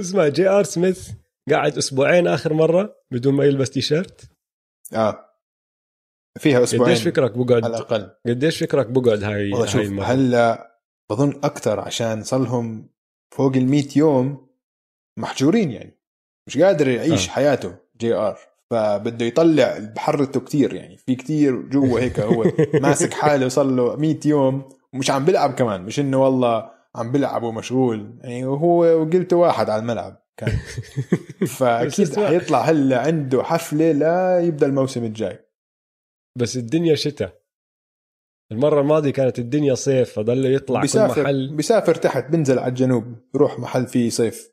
اسمع جي ار سميث قاعد أسبوعين آخر مرة بدون ما يلبس تيشيرت. آه. فيها أسبوعين قديش فكرك على بقعد الأقل. قديش فكرك بقعد هاي هاي المرة؟ هلا بظن أكثر عشان صار لهم فوق ال 100 يوم محجورين يعني. مش قادر يعيش. آه. حياته جي ار فبده يطلع بحرته كتير يعني. في كتير جوا هيك هو ماسك حاله صار له 100 يوم ومش عم بيلعب كمان. مش إنه والله عم بيلعب ومشغول. يعني هو وقلته واحد على الملعب كان. فأكيد. حيطلع هلا عنده حفلة ليبدأ الموسم الجاي. بس الدنيا شتاء. المرة الماضية كانت الدنيا صيف فضل يطلع كل بيسافر محل. بيسافر تحت بنزل على الجنوب بروح محل فيه صيف.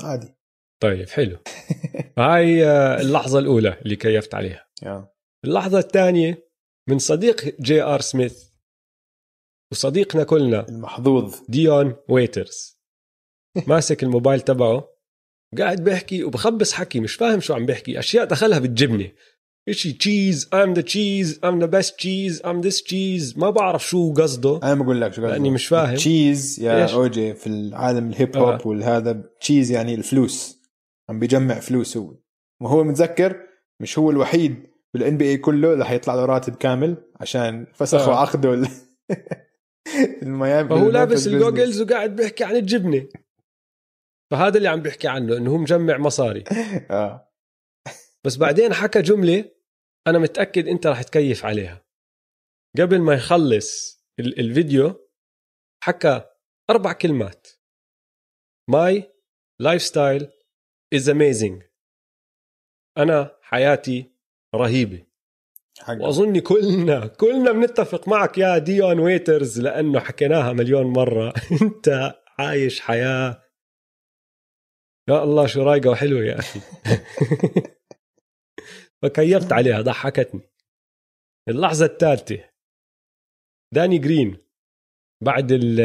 عادي. طيب حلو. هاي آه، اللحظة الأولى اللي كيفت عليها. اللحظة الثانية من صديق جي آر سميث. وصديقنا كلنا المحظوظ ديون ويترز ماسك الموبايل تبعه قاعد بيحكي وبخبص حكي مش فاهم شو عم بيحكي أشياء دخلها بتجبني إشي cheese I'm the cheese I'm the best cheese I'm this cheese ما بعرف شو قصده أنا بقول لك شو قصدي. لأني مش فاهم. cheese يا إيش؟ أوجي في العالم ال hip hop آه. والهذا cheese يعني الفلوس عم بيجمع فلوس هو وهو متذكر مش هو الوحيد بال NBA كله رح يطلع له راتب كامل عشان فسخوا آه. عقده الميامي فهو لابس. ال goggles وقاعد بيحكي عن الجبنة. فهذا اللي عم بيحكي عنه إنه هو مجمع مصاري. آه. بس بعدين حكى جملة أنا متأكد أنت رح تكيف عليها. قبل ما يخلص ال- الفيديو حكى أربع كلمات. my lifestyle is amazing أنا حياتي رهيبة. وأظن كلنا كلنا بنتفق معك يا ديون ويترز لأنه حكيناها مليون مرة. أنت عايش حياة. يا الله شو رايقة وحلوة يا أخي. فكيفت عليها ضحكتني. اللحظة الثالثة. داني جرين بعد ال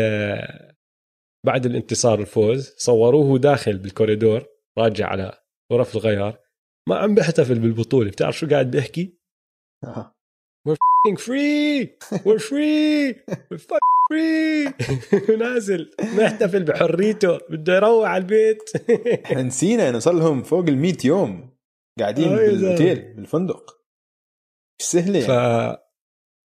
بعد الانتصار الفوز صوروه داخل بالكوريدور راجع على غرف الغيار. ما عم بيحتفل بالبطولة بتعرف شو قاعد بيحكي؟ آه. fucking free! We're free! We're fucking free! نازل. محتفل بحريته. بده يروح على البيت. إحنا نسينا انه صار لهم فوق ال 100 يوم. قاعدين آه زلمة. بالأوتيل بالفندق. مش سهلة ف يعني.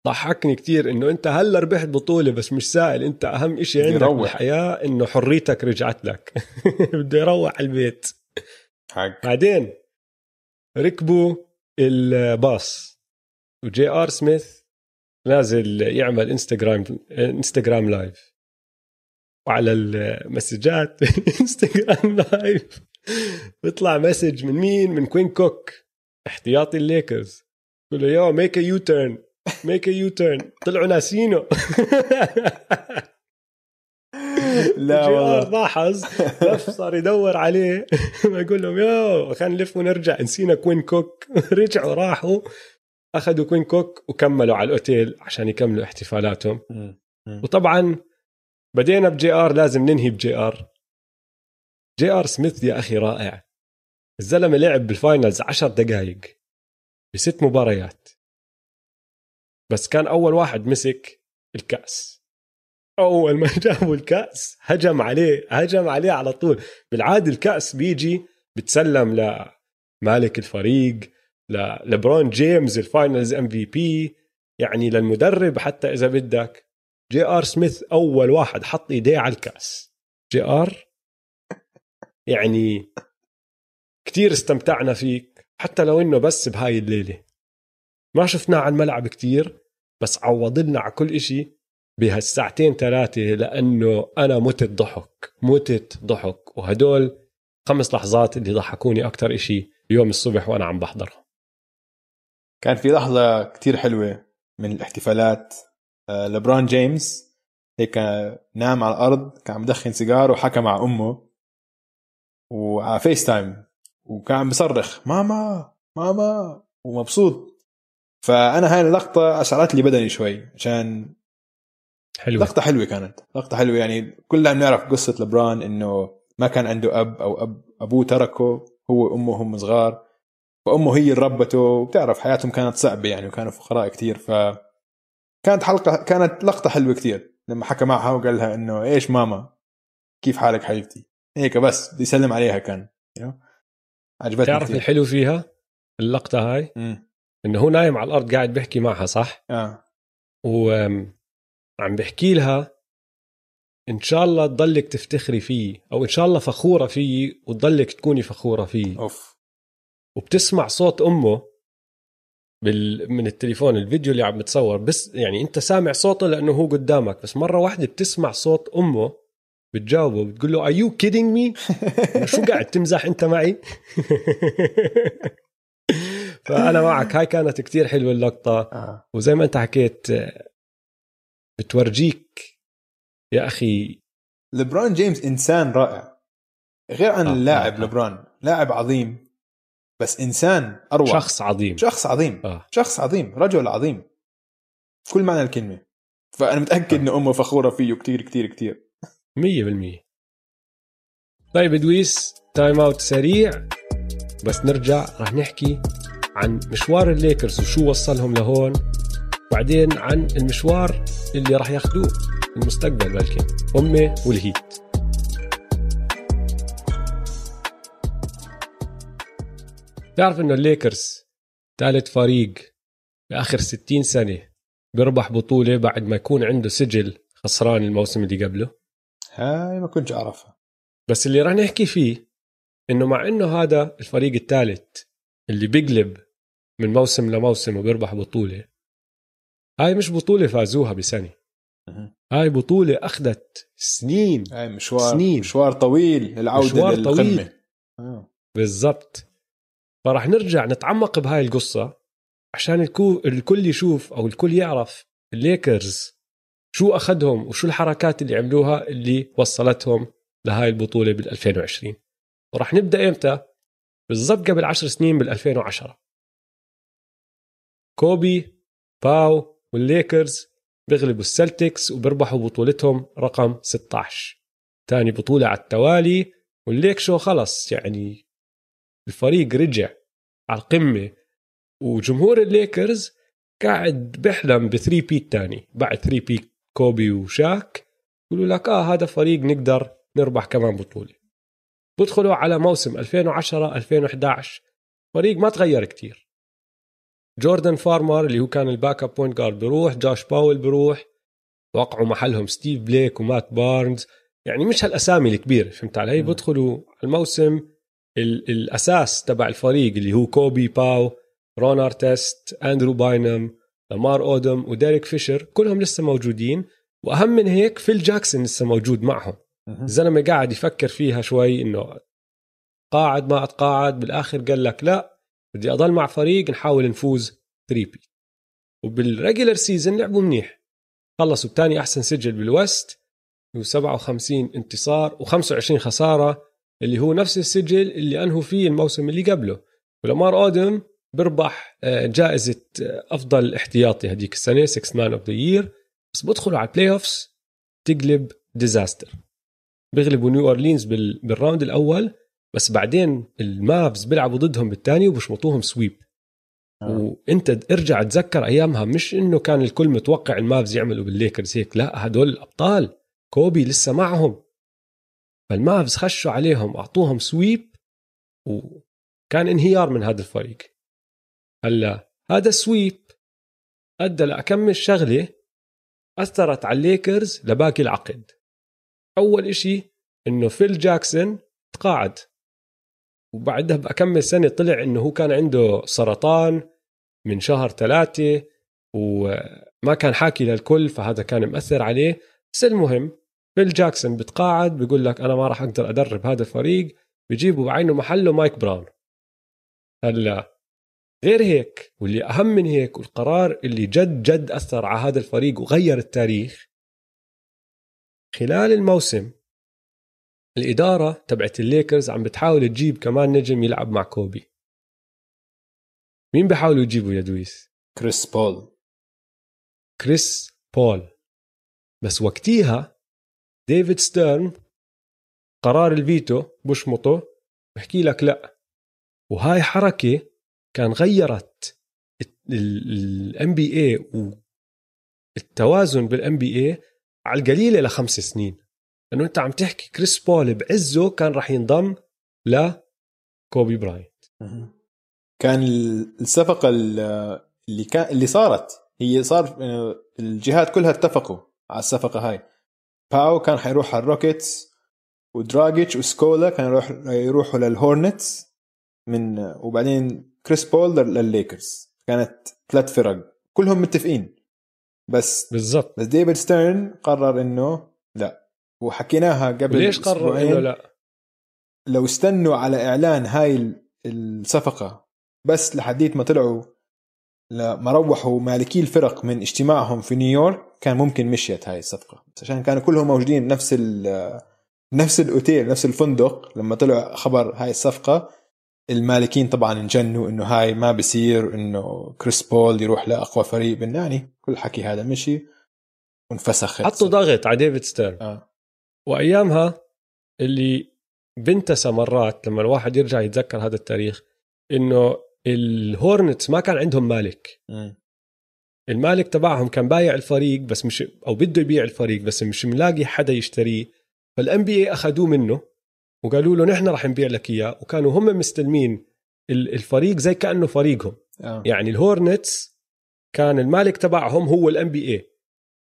ضحكني كثير إنه أنت هلأ ربحت بطولة بس مش سائل. أنت أهم شيء عندك يروح. بالحياة إنه حريتك رجعت لك. بده يروح على البيت. حق. بعدين ركبوا الباص. وجي آر سميث نازل يعمل انستغرام انستغرام live وعلى المسجات انستغرام live بيطلع message من مين؟ من كوين كوك. احتياطي الليكرز. بقول له yo make a U-turn make a U-turn طلعوا ناسينه. لا والله. لاحظ لف صار يدور عليه. يقول لهم yo خلينا نلف ونرجع. نسينا كوين كوك. رجعوا راحوا. أخذوا كوين كوك وكملوا على الأوتيل عشان يكملوا احتفالاتهم. وطبعا بدينا بجي آر لازم ننهي بجي آر. جي آر سميث يا أخي رائع. الزلمة لعب بال finals عشر دقائق بست مباريات. بس كان أول واحد مسك الكأس. أول ما جابوا الكأس هجم عليه هجم عليه على طول. بالعادة الكأس بيجي بتسلم لمالك الفريق للبرون جيمز ال finals MVP يعني للمدرب حتى إذا بدك. جي آر سميث أول واحد حط إيديه على الكأس. جي آر؟ يعني كتير استمتعنا فيك حتى لو إنه بس بهاي الليلة. ما شفناه على الملعب كتير بس عوض لنا على كل إشي بهالساعتين ثلاثة لأنه أنا متت ضحك متت ضحك. وهدول خمس لحظات اللي ضحكوني أكتر إشي اليوم الصبح وأنا عم بحضرهم كان في لحظة كتير حلوة من الاحتفالات. آه، لبران جيمس هيك نام على الأرض كان عم بدخن سيجار وحكى مع أمه وعلى FaceTime وكان عم بصرخ ماما ماما ومبسوط. فأنا هاي اللقطة أشعرت لي بدني شوي عشان حلوة. لقطة حلوة كانت لقطة حلوة. يعني كلنا بنعرف قصة لبران إنه ما كان عنده أب أو أب أبوه تركه هو وأمه هم صغار. فأمه هي اللي ربته وبتعرف حياتهم كانت صعبة يعني وكانوا فقراء كثير ف كانت حلقة كانت لقطة حلوة كثير لما حكى معها وقال لها إنه إيش ماما؟ كيف حالك حبيبتي؟ هيك بس بدي يسلم عليها كان عجبتني تعرف كثير الحلو فيها؟ اللقطة هاي؟ امم إنه هو نايم على الأرض قاعد بيحكي معها صح؟ آه. وعم بحكي لها إن شاء الله تضلك تفتخري فيه أو إن شاء الله فخورة فيه وتضلك تكوني فخورة فيه. أوف. وبتسمع صوت أمه بال... من التليفون الفيديو اللي عم بتصور بس يعني أنت سامع صوته لأنه هو قدامك بس مرة واحدة بتسمع صوت أمه بتجاوبه بتقول له are you kidding me شو قاعد تمزح أنت معي فأنا معك هاي كانت كتير حلوة اللقطة آه. وزي ما أنت حكيت بتورجيك يا أخي لبران جيمس إنسان رائع غير عن آه، اللاعب آه، آه. لبران لاعب عظيم بس إنسان أروع. شخص عظيم. شخص عظيم. آه. شخص عظيم رجل عظيم. كل معنى الكلمة. فأنا متأكد إنه أمه فخورة فيه كتير كتير كتير. 100% طيب إدويس time out سريع. بس نرجع رح نحكي عن مشوار الليكرز وشو وصلهم لهون. وبعدين عن المشوار اللي راح ياخذوه المستقبل بلكن هم والهيت. تعرف إنه الليكرز ثالث فريق بآخر 60 سنة بيربح بطولة بعد ما يكون عنده سجل خسران الموسم اللي قبله هاي ما كنتش أعرفها بس اللي راح نحكي فيه إنه مع إنه هذا الفريق الثالث اللي بيقلب من موسم لموسم وبيربح بطولة هاي مش بطولة فازوها بسنة. هاي بطولة أخذت سنين هاي مشوار سنين. مشوار طويل للعوده مشوار للقمة طويل. آه. بالضبط فراح نرجع نتعمق بهاي القصة عشان. الكل يشوف أو الكل يعرف الليكرز شو أخذهم وشو الحركات اللي عملوها اللي وصلتهم لهاي البطولة بال 2020 وراح نبدأ إمتى؟ بالضبط قبل 10 سنين بال 2010 كوبي باو والليكرز بيغلبوا السلتكس وبيربحوا بطولتهم رقم 16 ثاني بطولة على التوالي والليكرز خلص يعني الفريق رجع على القمة وجمهور الليكرز قاعد بيحلم ب three-peat تاني. بعد three-peat كوبي وشاك يقولوا لك آه هذا فريق نقدر نربح كمان بطولة. بدخلوا على موسم 2010 2011 فريق ما تغير كتير. جوردن فارمر اللي هو كان ال backup point guard بيروح جوش باول بيروح وقعوا محلهم ستيف بليك ومات بارنز. يعني مش هالأسامي الكبيرة فهمت علي. بدخلوا الموسم ال- الأساس تبع الفريق اللي هو كوبي باو رون أرتست أندرو باينم لامار أودم وديريك فيشر كلهم لسه موجودين وأهم من هيك فيل جاكسون لسه موجود معهم. الزلمة قاعد يفكر فيها شوي إنه قاعد ما اتقاعد بالآخر قال لك لا بدي أضل مع فريق نحاول نفوز 3 peat وبال regular season لعبوا منيح. خلصوا بتاني أحسن سجل بال West و57 انتصار و25 خسارة اللي هو نفس السجل اللي انهوا فيه الموسم اللي قبله. ولامار أودم بربح آه، جائزة آه، أفضل احتياطي هذيك السنة 6 man of the year بس بدخلوا على ال playoffs تقلب disaster بيغلبوا نيو اورلينز بال... بال round الأول بس بعدين المافز بيلعبوا ضدهم بالثاني وبشمطوهم sweep آه. وإنت ارجع تذكر أيامها مش إنه كان الكل متوقع المافز يعملوا بالليكرز هيك لا هدول الأبطال. كوبي لسه معهم. فالمافز خشوا عليهم أعطوهم sweep وكان انهيار من هذا الفريق. هلا هذا ال sweep أدى لأكم شغلة أثرت على الليكرز لباقي العقد. أول إشي إنه فيل جاكسون تقاعد. وبعدها بأكم سنة طلع إنه هو كان عنده سرطان من شهر ثلاثة وما كان حاكي للكل فهذا كان مأثر عليه. بس المهم فيل جاكسون بتقاعد بيقول لك أنا ما راح أقدر أدرب هذا الفريق. بيجيبوا بعينوا محله مايك براون. هلا غير هيك واللي أهم من هيك والقرار اللي جد جد أثر على هذا الفريق وغير التاريخ خلال الموسم الإدارة تبعت الليكرز عم بتحاول تجيب كمان نجم يلعب مع كوبي. مين بحاولوا يجيبوا يا دويس؟ كريس بول. كريس بول. بس وقتيها ديفيد ستيرن قرار الفيتو بشمطه بحكي لك لا. وهاي حركة كان غيرت ال NBA والتوازن بال NBA على القليلة لخمس سنين. لأنه أنت عم تحكي كريس بول بعزه كان راح ينضم لكوبي براينت. كان الصفقة اللي كان اللي صارت هي صار الجهات كلها اتفقوا على الصفقة هاي. باو كان حيروح على الروكيتس ودراجيتش وسكولا كانوا يروح يروحوا للهورنتس من وبعدين كريس بول للليكرز كانت ثلاث فرق. كلهم متفقين. بس بالضبط. بس ديفيد ستيرن قرر إنه لا. وحكيناها قبل ليش قرر إنه لا؟ لو استنوا على إعلان هاي الصفقة بس لحديت ما طلعوا لما روحوا مالكي الفرق من اجتماعهم في نيويورك كان ممكن مشيت هاي الصفقة. عشان كانوا كلهم موجودين نفس نفس الأوتيل نفس الفندق لما طلع خبر هاي الصفقة المالكين طبعا انجنوا إنه هاي ما بصير إنه كريس بول يروح لأقوى فريق يعني كل حكي هذا مشي وانفسخ حطوا ضغط على ديفيد ستيرن. آه. وأيامها اللي بنتسى مرات لما الواحد يرجع يتذكر هذا التاريخ إنه الهورنتس ما كان عندهم مالك. م. المالك تبعهم كان بايع الفريق بس مش أو بده يبيع الفريق بس مش ملاقي حدا يشتريه. فال NBA أخذوه منه وقالوا له نحن رح نبيع لك إياه. وكانوا هم مستلمين الفريق زي كأنه فريقهم. آه. يعني الهورنتس كان المالك تبعهم هو ال NBA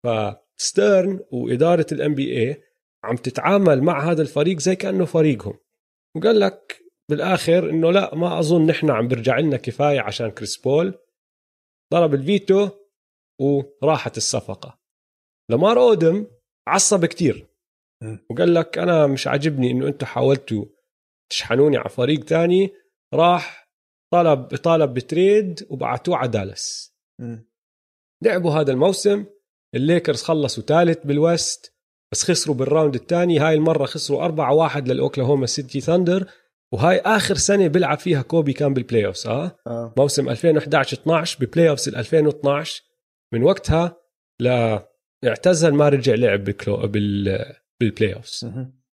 فستيرن وإدارة ال NBA عم تتعامل مع هذا الفريق زي كأنه فريقهم. وقال لك بالآخر إنه لا ما أظن نحن عم برجع لنا كفاية عشان كريس بول ضرب الفيتو وراحت الصفقة. لمار أودم عصب كتير وقال لك أنا مش عاجبني إنه أنتم حاولتوا تشحنوني على فريق تاني راح طلب طالب ب trade وبعتوه على دالاس. لعبوا هذا الموسم الليكرز خلصوا ثالث بال West بس خسروا بال round الثاني. هاي المرة خسروا 4 1 للأوكلاهوما سيتي ثاندر. وهاي آخر سنة بيلعب فيها كوبي كان بال playoffs آه, آه. موسم 2011 12 ب playoffs 2012 من وقتها ل اعتزل ما رجع لعب بكلو بال بال playoffs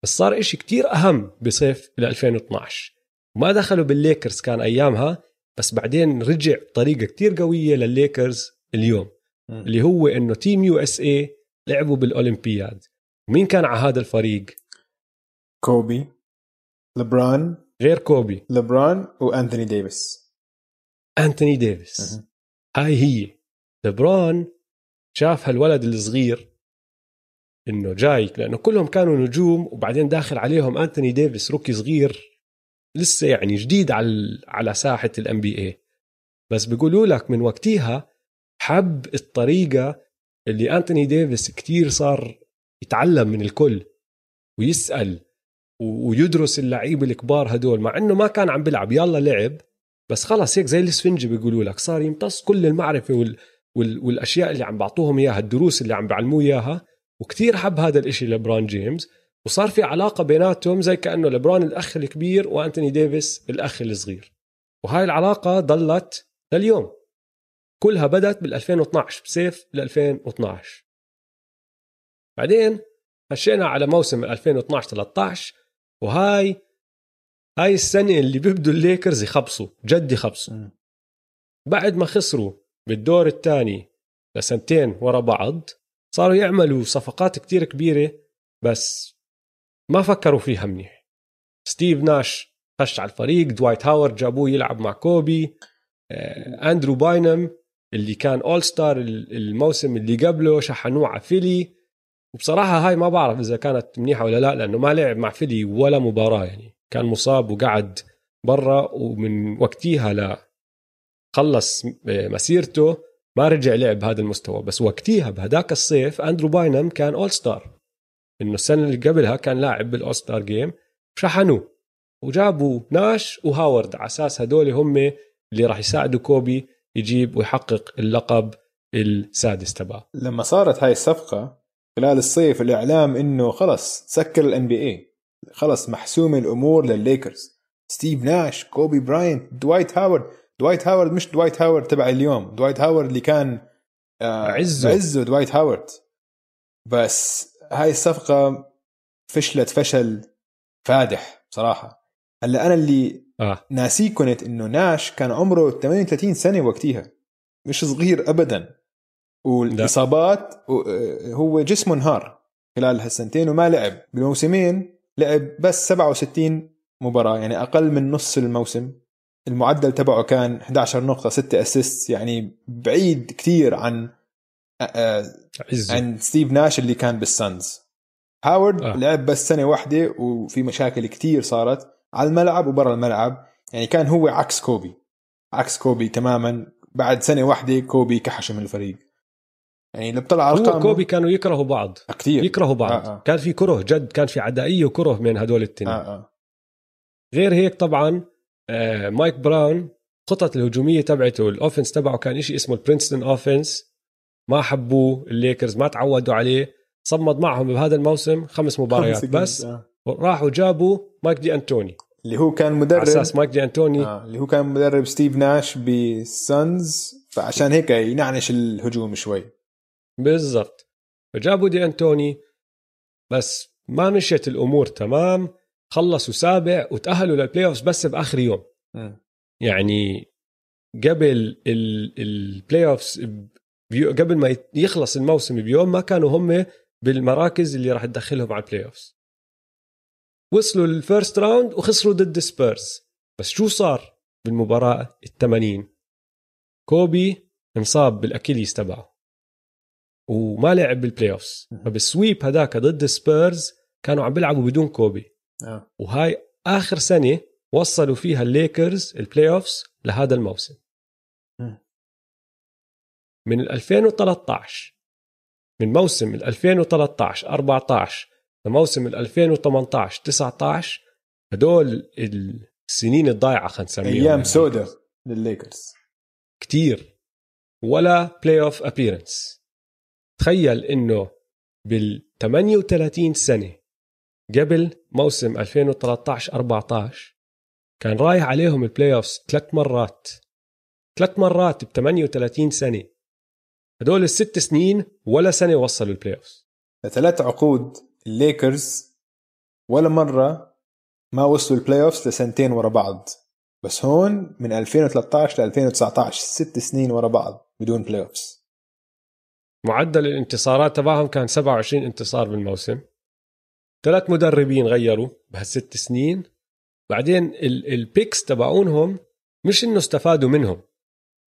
بس صار إشي كتير أهم بصيف 2012 وما دخله بالليكرز كان أيامها بس بعدين رجع بطريقة كتير قوية للليكرز اليوم. م. اللي هو إنه Team USA لعبوا بالأولمبياد. مين كان على هذا الفريق؟ كوبي لبران غير كوبي. لبران وأنتوني ديفيس. أنتوني ديفيس. هاي هي. لبران شاف هالولد الصغير إنه جاي لأنه كلهم كانوا نجوم وبعدين داخل عليهم أنتوني ديفيس rookie صغير لسه يعني جديد على على ساحة ال NBA بس بيقولوا لك من وقتها حب الطريقة اللي أنتوني ديفيس كتير صار يتعلم من الكل ويسأل ويدرس اللعيبه الكبار هدول مع إنه ما كان عم بيلعب يلا لعب بس خلص هيك زي الإسفنجي بيقولوا لك صار يمتص كل المعرفة وال وال والأشياء اللي عم بعطوهم إياها الدروس اللي عم بعلموه إياها وكتير حب هذا الإشي لبران جيمس وصار في علاقة بيناتهم زي كأنه لبران الأخ الكبير وأنتوني ديفيس الأخ الصغير. وهاي العلاقة ضلت لليوم. كلها بدأت بال 2012 بصيف ال 2012 بعدين مشينا على موسم 2012 13 وهاي هاي السنة اللي بيبدوا الليكرز يخبصوا جد يخبصوا. بعد ما خسروا بالدور الثاني لسنتين ورا بعض صاروا يعملوا صفقات كتير كبيرة بس ما فكروا فيها منيح. ستيف ناش خش على الفريق دوايت هاورد جابوه يلعب مع كوبي آه، أندرو باينم اللي كان all star الموسم اللي قبله شحنوه على فيلي. وبصراحة هاي ما بعرف إذا كانت منيحة ولا لا لأنه ما لعب مع فيلي ولا مباراة يعني. كان مصاب وقعد برا ومن وقتها لا خلص مسيرته ما رجع لعب بهذا المستوى. بس وقتها بهداك الصيف أندرو باينم كان اول ستار إنه السنة اللي قبلها كان لاعب بال all star game شحنوه. وجابوا ناش وهاورد على أساس هدول هم اللي راح يساعدوا كوبي يجيب ويحقق اللقب السادس تبعه. لما صارت هاي الصفقة خلال الصيف الإعلام إنه خلص سكر ال NBA خلص محسومه الأمور للليكرز. ستيف ناش كوبي براينت دوايت هاورد. دوايت هاورد مش دوايت هاورد تبع اليوم دوايت هاورد اللي كان آه عزه. عزه دوايت هاورد. بس هاي الصفقة فشلت فشل فادح بصراحة. هلأ أنا اللي آه. ناسيه كنت إنه ناش كان عمره 38 سنة وقتها مش صغير ابدا. والإصابات آه، هو جسمه انهار خلال هالسنتين وما لعب. بالموسمين لعب بس 67 مباراة يعني أقل من نص الموسم. المعدل تبعه كان 11 نقطة 6 assist يعني بعيد كثير عن آه، آه، عن ستيف ناش اللي كان بال Suns. هاورد آه. لعب بس سنة واحدة وفي مشاكل كتير صارت على الملعب وبرا الملعب. يعني كان هو عكس كوبي. عكس كوبي تماما. بعد سنة واحدة كوبي كحش من الفريق. يعني اللي بطلع هو ارقام كوبي كانوا يكرهوا بعض. كثير. يكرهوا بعض. آه، آه. كان في كره جد كان في عدائية وكره بين هدول التنين. آه آه. غير هيك طبعا آه، مايك براون خطط الهجومية تبعته ال offense تبعه كان شيء اسمه ال Princeton offense ما حبوه الليكرز ما تعودوا عليه. صمد معهم بهذا الموسم خمس مباريات بس. آه. راحوا جابوا مايك دي أنتوني. اللي هو كان على مدرب أساس مايك دي أنتوني. آه. اللي هو كان مدرب ستيف ناش بال Suns فعشان هيك ينعنش الهجوم شوي. بالضبط. فجابوا دي أنتوني بس ما مشيت الأمور تمام خلصوا سابع وتأهلوا لل playoff بس بآخر يوم. مم. يعني قبل ال playoff قبل ما يخلص الموسم بيوم ما كانوا هم بالمراكز اللي راح تدخلهم على ال playoff وصلوا لل first round وخسروا ضد سبيرز بس شو صار بالمباراة ال80 كوبي انصاب بال Achilles تبعه. وما لعب بال playoff فبال sweep هذاك ضد سبيرز كانوا عم بيلعبوا بدون كوبي. آه. وهاي آخر سنة وصلوا فيها الليكرز ال playoffs لهذا الموسم. من ال 2013 من موسم ال 2013 14 لموسم ال 2018 19 هدول السنين الضايعة خلينا نسميهم أيام سودا للليكرز. كتير. ولا playoff appearance تخيل إنه بال 38 سنة قبل موسم 2013 14 كان رايح عليهم ال playoff ثلاث مرات. ثلاث مرات ب 38 سنة. هدول الست سنين ولا سنة وصلوا ال playoff ثلاث عقود الليكرز ولا مرة ما وصلوا ال playoffs لسنتين ورا بعض. بس هون من 2013 ل 2019 ست سنين ورا بعض بدون playoffs معدل الانتصارات تبعهم كان 27 انتصار بالموسم. ثلاث مدربين غيروا بهالست سنين. بعدين ال- ال picks تبعونهم مش إنه استفادوا منهم.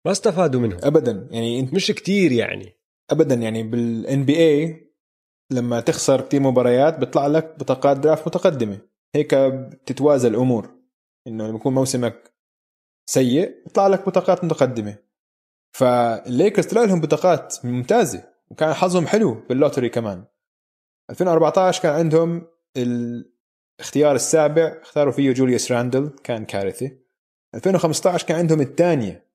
ما استفادوا منهم. ابدا يعني انت مش كتير يعني. ابدا يعني بال NBA لما تخسر كثير مباريات بيطلع لك بطاقات draft متقدمة. هيك بتتوازى الأمور. إنه لما يكون موسمك سيء بيطلع لك بطاقات متقدمة. فالليكرز طلع لهم بطاقات ممتازة وكان حظهم حلو بال lottery كمان. 2014 كان عندهم الاختيار السابع اختاروا فيه جوليوس راندل كان كارثه 2015 كان عندهم الثانية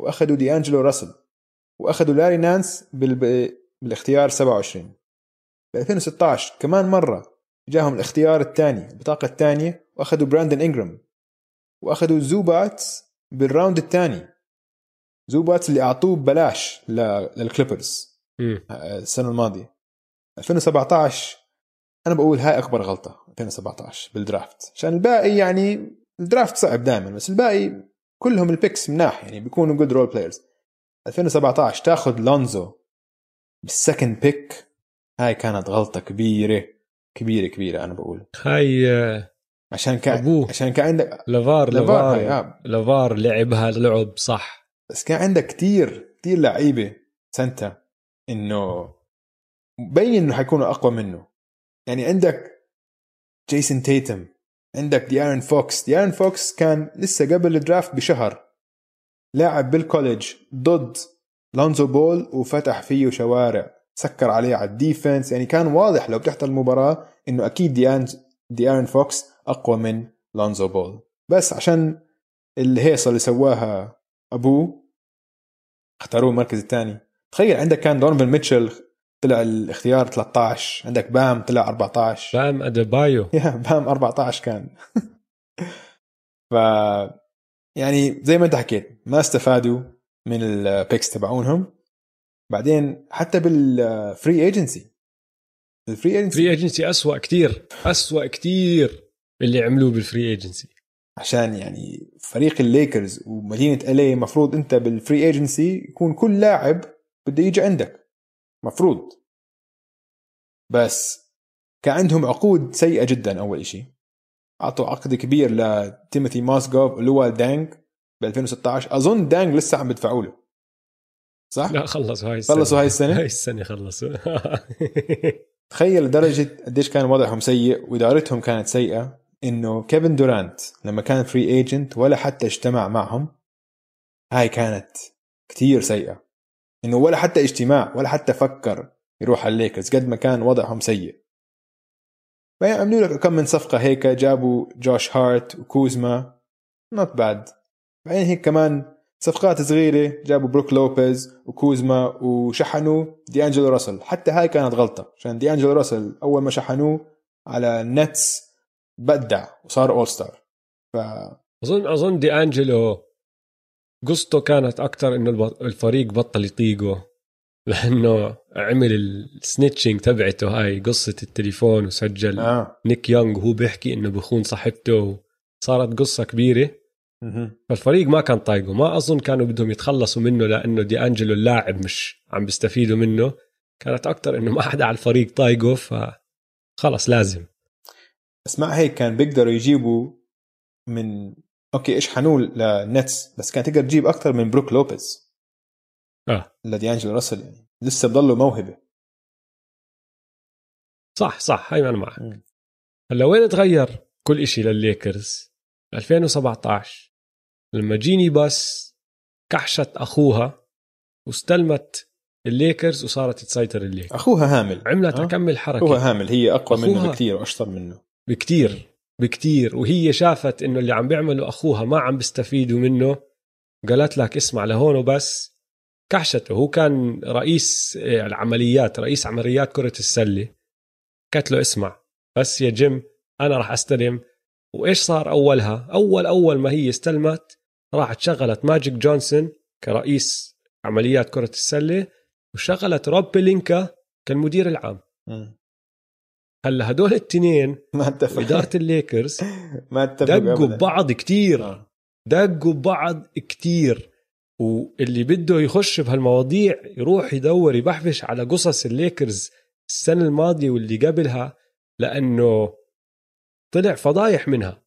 وأخذوا دي انجلو راسل وأخذوا لاري نانس بال... بالاختيار 27 ب 2016 كمان مرة جاهم الاختيار الثاني البطاقة الثانية وأخذوا براندن انجرام وأخذوا زوباتس بال round الثاني. زوباتس اللي أعطوه ببلاش. للكليبرز مم. السنة الماضية 2017 أنا بقول هاي أكبر غلطة 2017 بال draft عشان الباقي يعني ال draft صعب دائما بس الباقي كلهم ال picks مناح يعني بيكونوا good role players 2017 تاخذ لونزو بال second pick هاي كانت غلطة كبيرة كبيرة كبيرة أنا بقول هاي آه، عشان كان أبوه. عشان كان عندك لافار لافار لافار آه. لافار لعبها لعب صح بس كان عندك كتير كتير لعيبة سنتها إنه مبين إنه حيكونوا أقوى منه. يعني عندك جيسون تيتم عندك دي آرون فوكس دي آرون فوكس كان لسه قبل ال draft بشهر لاعب بال college ضد لونزو بول وفتح فيه شوارع سكر عليه على ال defense يعني كان واضح لو بتحضر المباراة إنه أكيد دي آرون دي آرون فوكس أقوى من لونزو بول بس عشان الهيصة اللي سواها أبوه اختاروه المركز الثاني. تخيل عندك كان دونوفان ميتشل طلع الاختيار 13 عندك بام طلع 14 بام أديبايو. يا بام 14 كان. ف يعني زي ما انت حكيت ما استفادوا من ال picks تبعونهم. بعدين حتى بال free agency ال free agency free agency اسوء كتير اسوء كتير اللي عملوه بال free agency عشان يعني فريق الليكرز ومدينة LA مفروض انت بال free agency يكون كل لاعب بده يجي عندك. مفروض. بس كان عندهم عقود سيئة جدا أول شيء أعطوا عقد كبير لتيموفي موزغوف ودينج ب 2016 أظن دينج لسه عم بدفعوا له. صح؟ لا خلصوا هاي السنة. خلصوا هاي السنة؟ هاي السنة خلصوا. تخيل لدرجة قديش كان وضعهم سيء وإدارتهم كانت سيئة. إنه كيفن دورانت لما كان free agent ولا حتى اجتمع معهم هاي كانت كتير سيئة. إنه ولا حتى اجتماع ولا حتى فكر يروح على الليكرز قد ما كان وضعهم سيء. بعدين عملوا لك كم من صفقة هيك جابوا جوش هارت وكوزما not bad بعدين هيك كمان صفقات صغيرة جابوا بروك لوبيز وكوزما وشحنوا دي انجلو راسل. حتى هاي كانت غلطة عشان دي انجلو راسل أول ما شحنوه على النتس أبدع وصار اول star ف اظن أظن دي انجلو قصته كانت أكثر إنه الفريق بطل يطيقه لأنه عمل ال snitching تبعته هاي قصة التليفون وسجل آه. نيك يونغ وهو بيحكي إنه بخون صاحبته صارت قصة كبيرة. فالفريق ما كان طايقه ما أظن كانوا بدهم يتخلصوا منه لأنه دي انجلو اللاعب مش عم بيستفيدوا منه كانت أكثر إنه ما حدا على الفريق طايقه فخلص لازم بس مع هيك كان بيقدروا يجيبوا من أوكي اشحنوه للنتس بس كان تقدر تجيب أكثر من بروك لوبيز آه. لدي انجلو راسل يعني. لسه بضله موهبة. صح صح هاي أنا معك. هلأ وين تغير كل إشي للليكرز؟ 2017 لما جيني باس كحشت أخوها واستلمت الليكرز وصارت تسيطر الليكرز. أخوها هامل. عملت آه. أكم من حركة. هامل هي أقوى منه أخوها. بكثير وأشطر منه. بكتير بكتير. وهي شافت إنه اللي عم بيعمله أخوها ما عم بيستفيدوا منه. قالت لك اسمع لهون وبس. كحشته هو كان رئيس آه، العمليات رئيس عمليات كرة السلة. قالت له اسمع بس يا جيم أنا راح أستلم. وإيش صار أولها؟ أول أول ما هي استلمت راحت شغلت ماجيك جونسون كرئيس عمليات كرة السلة وشغلت روب بلينكا كالمدير العام. هلا هدول التنين ما اتفق وإدارة الليكرز ما اتفق دقوا ببعض كتير. دقوا ببعض كتير واللي بده يخش بهالمواضيع يروح يدور يبحبش على قصص الليكرز السنة الماضية واللي قبلها لأنه طلع فضايح منها.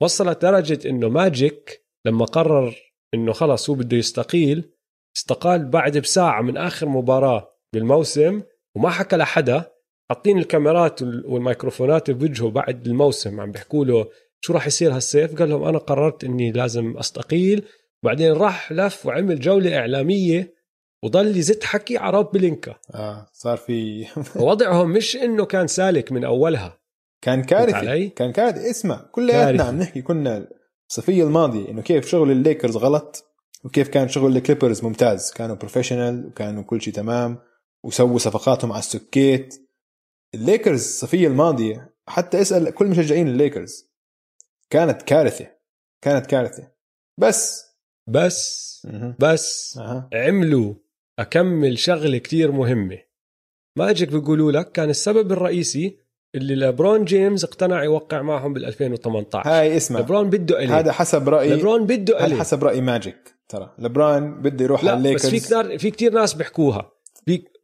وصلت درجة إنه ماجيك لما قرر إنه خلص هو بده يستقيل استقال بعد بساعة من آخر مباراة بالموسم وما حكى لحدا حاطين الكاميرات وال- والميكروفونات بوجهه بعد الموسم عم بيحكوا له شو راح يصير هالصيف؟ قال لهم أنا قررت إني لازم أستقيل بعدين راح لف وعمل جولة إعلامية وضل يزت حكي على روب بلينكا. آه صار في ووضعهم مش إنه كان سالك من أولها. كان؟ كارثي كان كارثي. اسمع كلياتنا. عم نحكي كنا الصيفية الماضية إنه كيف شغل الليكرز غلط وكيف كان شغل الكليبرز ممتاز. كانوا professional وكانوا كل شيء تمام وسووا صفقاتهم على السكيت. الليكرز الصيفية الماضية حتى أسأل كل مشجعين الليكرز. كانت كارثة كانت كارثة. بس. بس مهم. بس أها. عملوا أكم من شغلة كتير مهمة. ماجيك بيقولوا لك كان السبب الرئيسي اللي لبرون جيمس اقتنع يوقع معهم بال 2018 هاي اسمع لبرون بده LA هذا حسب رايي لبرون بده هذا LA حسب رأي ماجيك ترى. لبرون بده يروح على LA الليكرز بس في كتير في كتير ناس بيحكوها.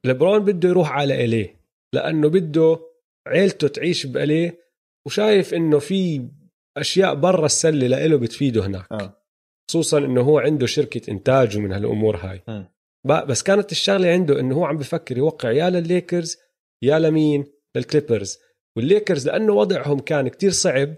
لبرون بده يروح على LA لأنه بده عيلته تعيش ب LA وشايف إنه في أشياء برا السلة لإله بتفيده هناك. آه. خصوصا إنه هو عنده شركة إنتاج ومن هالأمور هاي. ب- بس كانت الشغلة عنده إنه هو عم بفكر يوقع يا للليكرز يا لمين؟ للكليبرز. والليكرز لأنه وضعهم كان كتير صعب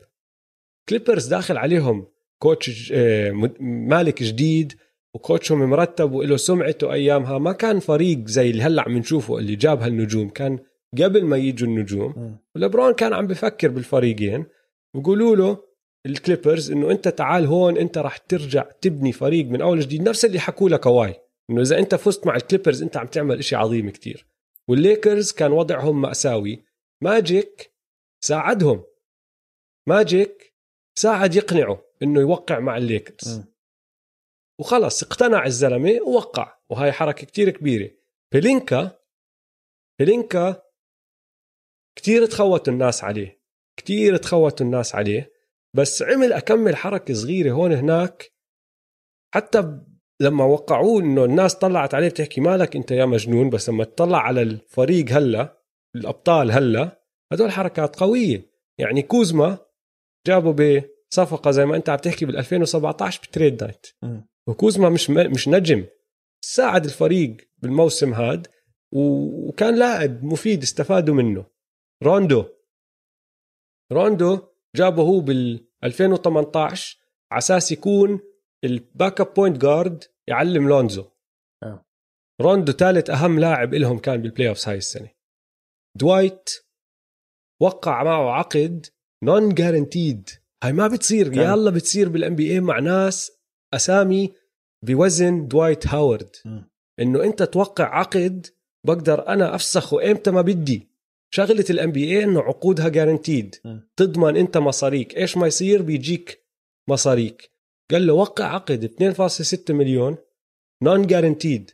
كليبرز داخل عليهم coach آه، مالك جديد و coach هم مرتب وله سمعته أيامها. ما كان فريق زي اللي هلأ عم نشوفه اللي جاب هالنجوم كان قبل ما يجوا النجوم. ولبرون كان عم بفكر بالفريقين بيقولوا له الكليبرز إنه أنت تعال هون أنت راح ترجع تبني فريق من أول جديد نفس اللي حكوا لك كوهاي إنه إذا أنت فزت مع الكليبرز أنت عم تعمل إشي عظيم كتير. والليكرز كان وضعهم مأساوي. ماجيك ساعدهم. ماجيك ساعد يقنعه إنه يوقع مع الليكرز. وخلص اقتنع الزلمة ووقع. وهاي حركة كتير كبيرة. بلينكا بلينكا كتير تخوتوا الناس عليه كتير تخوتوا الناس عليه بس عمل أكم من حركة صغيرة هون هناك. حتى لما وقعوه إنه الناس طلعت عليه بتحكي مالك أنت يا مجنون بس لما تطلع على الفريق هلا الأبطال هلا هدول حركات قوية. يعني كوزما جابوه بصفقة زي ما أنت عم تحكي بال 2017 ب trade نايت. وكوزما مش مش نجم. ساعد الفريق بالموسم هاد وكان لاعب مفيد استفادوا منه. روندو. روندو جابه هو بال 2018 على أساس يكون ال backup point guard يعلم لونزو. أه. روندو ثالث أهم لاعب لهم كان بال playoffs هاي السنة. دوايت وقع معه عقد non guaranteed هاي ما بتصير كان. يلا بتصير بال NBA مع ناس أسامي بوزن دوايت هاورد. إنه أنت توقع عقد بقدر أنا أفسخه إمتى ما بدي. شغلة ال NBA إنه عقودها guaranteed تضمن أنت مصاريك. إيش ما يصير بيجيك مصاريك. قال له وقع عقد 2.6 مليون non guaranteed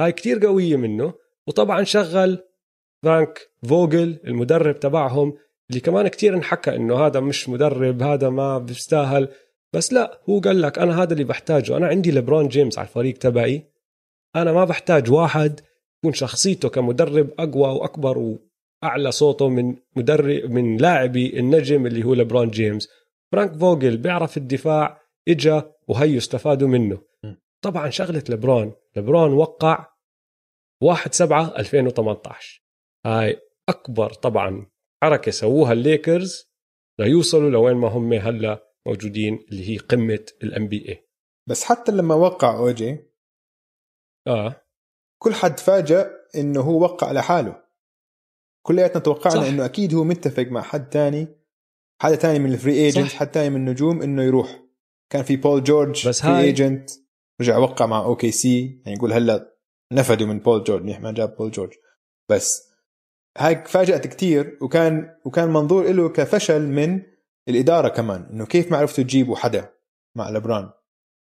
هاي كتير قوية منه. وطبعا شغل فرانك فوجل المدرب تبعهم اللي كمان كتير انحكى إنه هذا مش مدرب هذا ما بيستاهل. بس لا هو قال لك أنا هذا اللي بحتاجه. أنا عندي لبرون جيمس على الفريق تبعي. أنا ما بحتاج واحد يكون شخصيته كمدرب أقوى وأكبر وأعلى صوته من مدرب من لاعبي النجم اللي هو لبرون جيمس. فرانك فوجل بيعرف الدفاع إجا وهيو استفادوا منه. طبعا شغلة لبرون لبرون وقع 1 7 2018 هاي أكبر طبعا حركة سووها الليكرز ليوصلوا لوين ما هم هلأ موجودين اللي هي قمة ال NBA بس حتى لما وقع أوجي آه. كل حد فاجأ إنه هو وقع لحاله كلياتنا توقعنا إنه أكيد هو متفق مع حد تاني حدا تاني من ال free agent حد تاني من النجوم إنه يروح. كان في بول جورج بس free agent رجع وقع مع OKC يعني يقول هلا نفدوا من بول جورج منيح ما جاب بول جورج بس هاي فاجأت كتير وكان وكان منظور له كفشل من الإدارة كمان إنه كيف ما عرفتوا تجيبوا حدا مع لبرون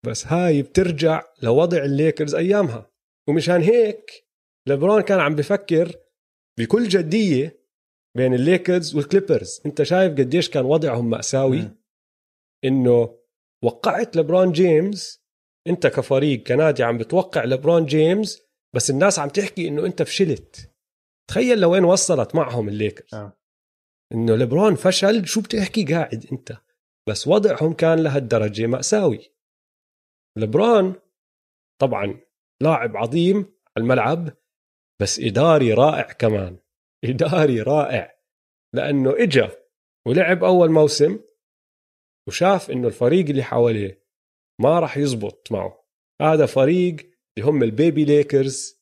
بس هاي بترجع لوضع الليكرز أيامها. ومشان هيك لبرون كان عم بفكر بكل جدية بين الليكرز والكليبرز. انت شايف قديش كان وضعهم مأساوي؟ م. انه وقعت لبرون جيمس انت كفريق كنادي عم بتوقع لبرون جيمس بس الناس عم تحكي انه انت فشلت. تخيل لوين وصلت معهم الليكرز. آه. انه لبران فشل شو بتحكي قاعد انت؟ بس وضعهم كان لهالدرجة مأساوي. لبران طبعا لاعب عظيم على الملعب بس إداري رائع كمان. إداري رائع. لأنه إجا ولعب أول موسم وشاف إنه الفريق اللي حواليه ما راح يزبط معه. هذا فريق اللي هم ال baby ليكرز.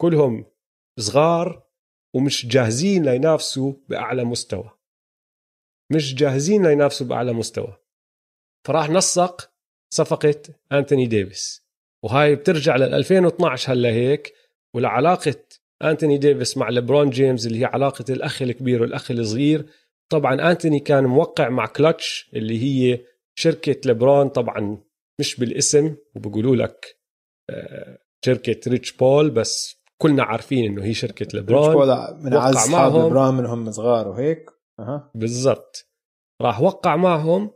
كلهم صغار ومش جاهزين لينافسوا بأعلى مستوى. مش جاهزين لينافسوا بأعلى مستوى. فراح نسق صفقة أنتوني ديفيس. وهاي بترجع لل 2012 هلا هيك ولعلاقة أنتوني ديفيس مع لبرون جيمس اللي هي علاقة الأخ الكبير والأخ الصغير. طبعا أنتوني كان موقع مع كلتش اللي هي شركة لبرون طبعا مش بالاسم وبقولوا لك آه، شركة ريتش بول بس كلنا عارفين إنه هي شركة لبرون ريتش بول من أصحاب لبرون منهم صغار وهيك. أه. بالضبط. راح وقع معهم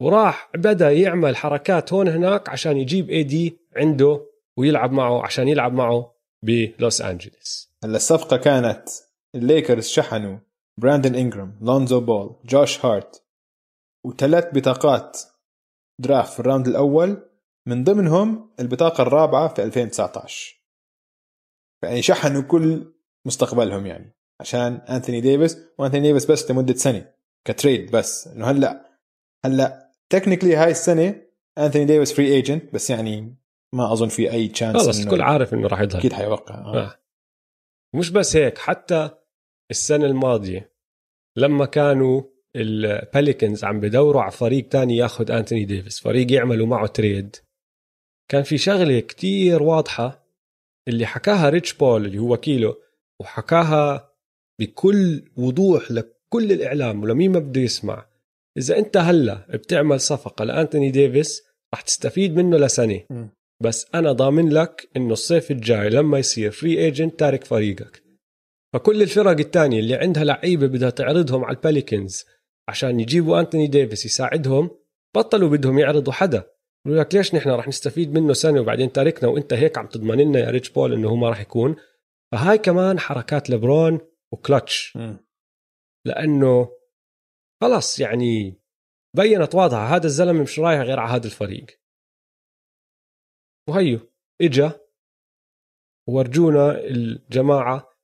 وراح بدا يعمل حركات هون هناك عشان يجيب AD عنده ويلعب معه عشان يلعب معه بلوس انجلوس هلا الصفقة كانت الليكرز شحنوا براندن انجرام لونزو بول جوش هارت وثلاث بطاقات draft في ال round الأول من ضمنهم البطاقة الرابعة في 2019 يعني شحنوا كل مستقبلهم يعني عشان أنثوني ديفيس وأنثوني ديفيس بس لمدة سنة ك trade بس إنه هلأ هلأ technically هاي السنة انثوني ديفيس free agent بس يعني ما أظن في أي chance خلص الكل عارف إنه راح يظهر أكيد حيوقع آه. آه. مش بس هيك حتى السنة الماضية لما كانوا البيليكنز عم بدوروا على فريق تاني ياخذ انتوني ديفيس فريق يعملوا معه trade كان في شغلة كتير واضحة اللي حكاها ريتش بول اللي هو وكيله وحكاها بكل وضوح لكل الإعلام ولمين ما بده يسمع إذا أنت هلا بتعمل صفقة لأنتوني ديفيس رح تستفيد منه لسنة. م. بس أنا ضامن لك إنه الصيف الجاي لما يصير free agent تارك فريقك. فكل الفرق الثانية اللي عندها لعيبة بدها تعرضهم على البيليكنز عشان يجيبوا أنتوني ديفيس يساعدهم بطلوا بدهم يعرضوا حدا. يقولوا لك ليش نحن رح نستفيد منه سنة وبعدين تاركنا وأنت هيك عم تضمن لنا يا ريتش بول إنه هو ما رح يكون؟ فهاي كمان حركات لبرون وكلتش. م. لأنه خلص يعني بينت واضحة هذا الزلمة مش رايح غير على هذا الفريق. وهيو إجا ورجونا الجماعة.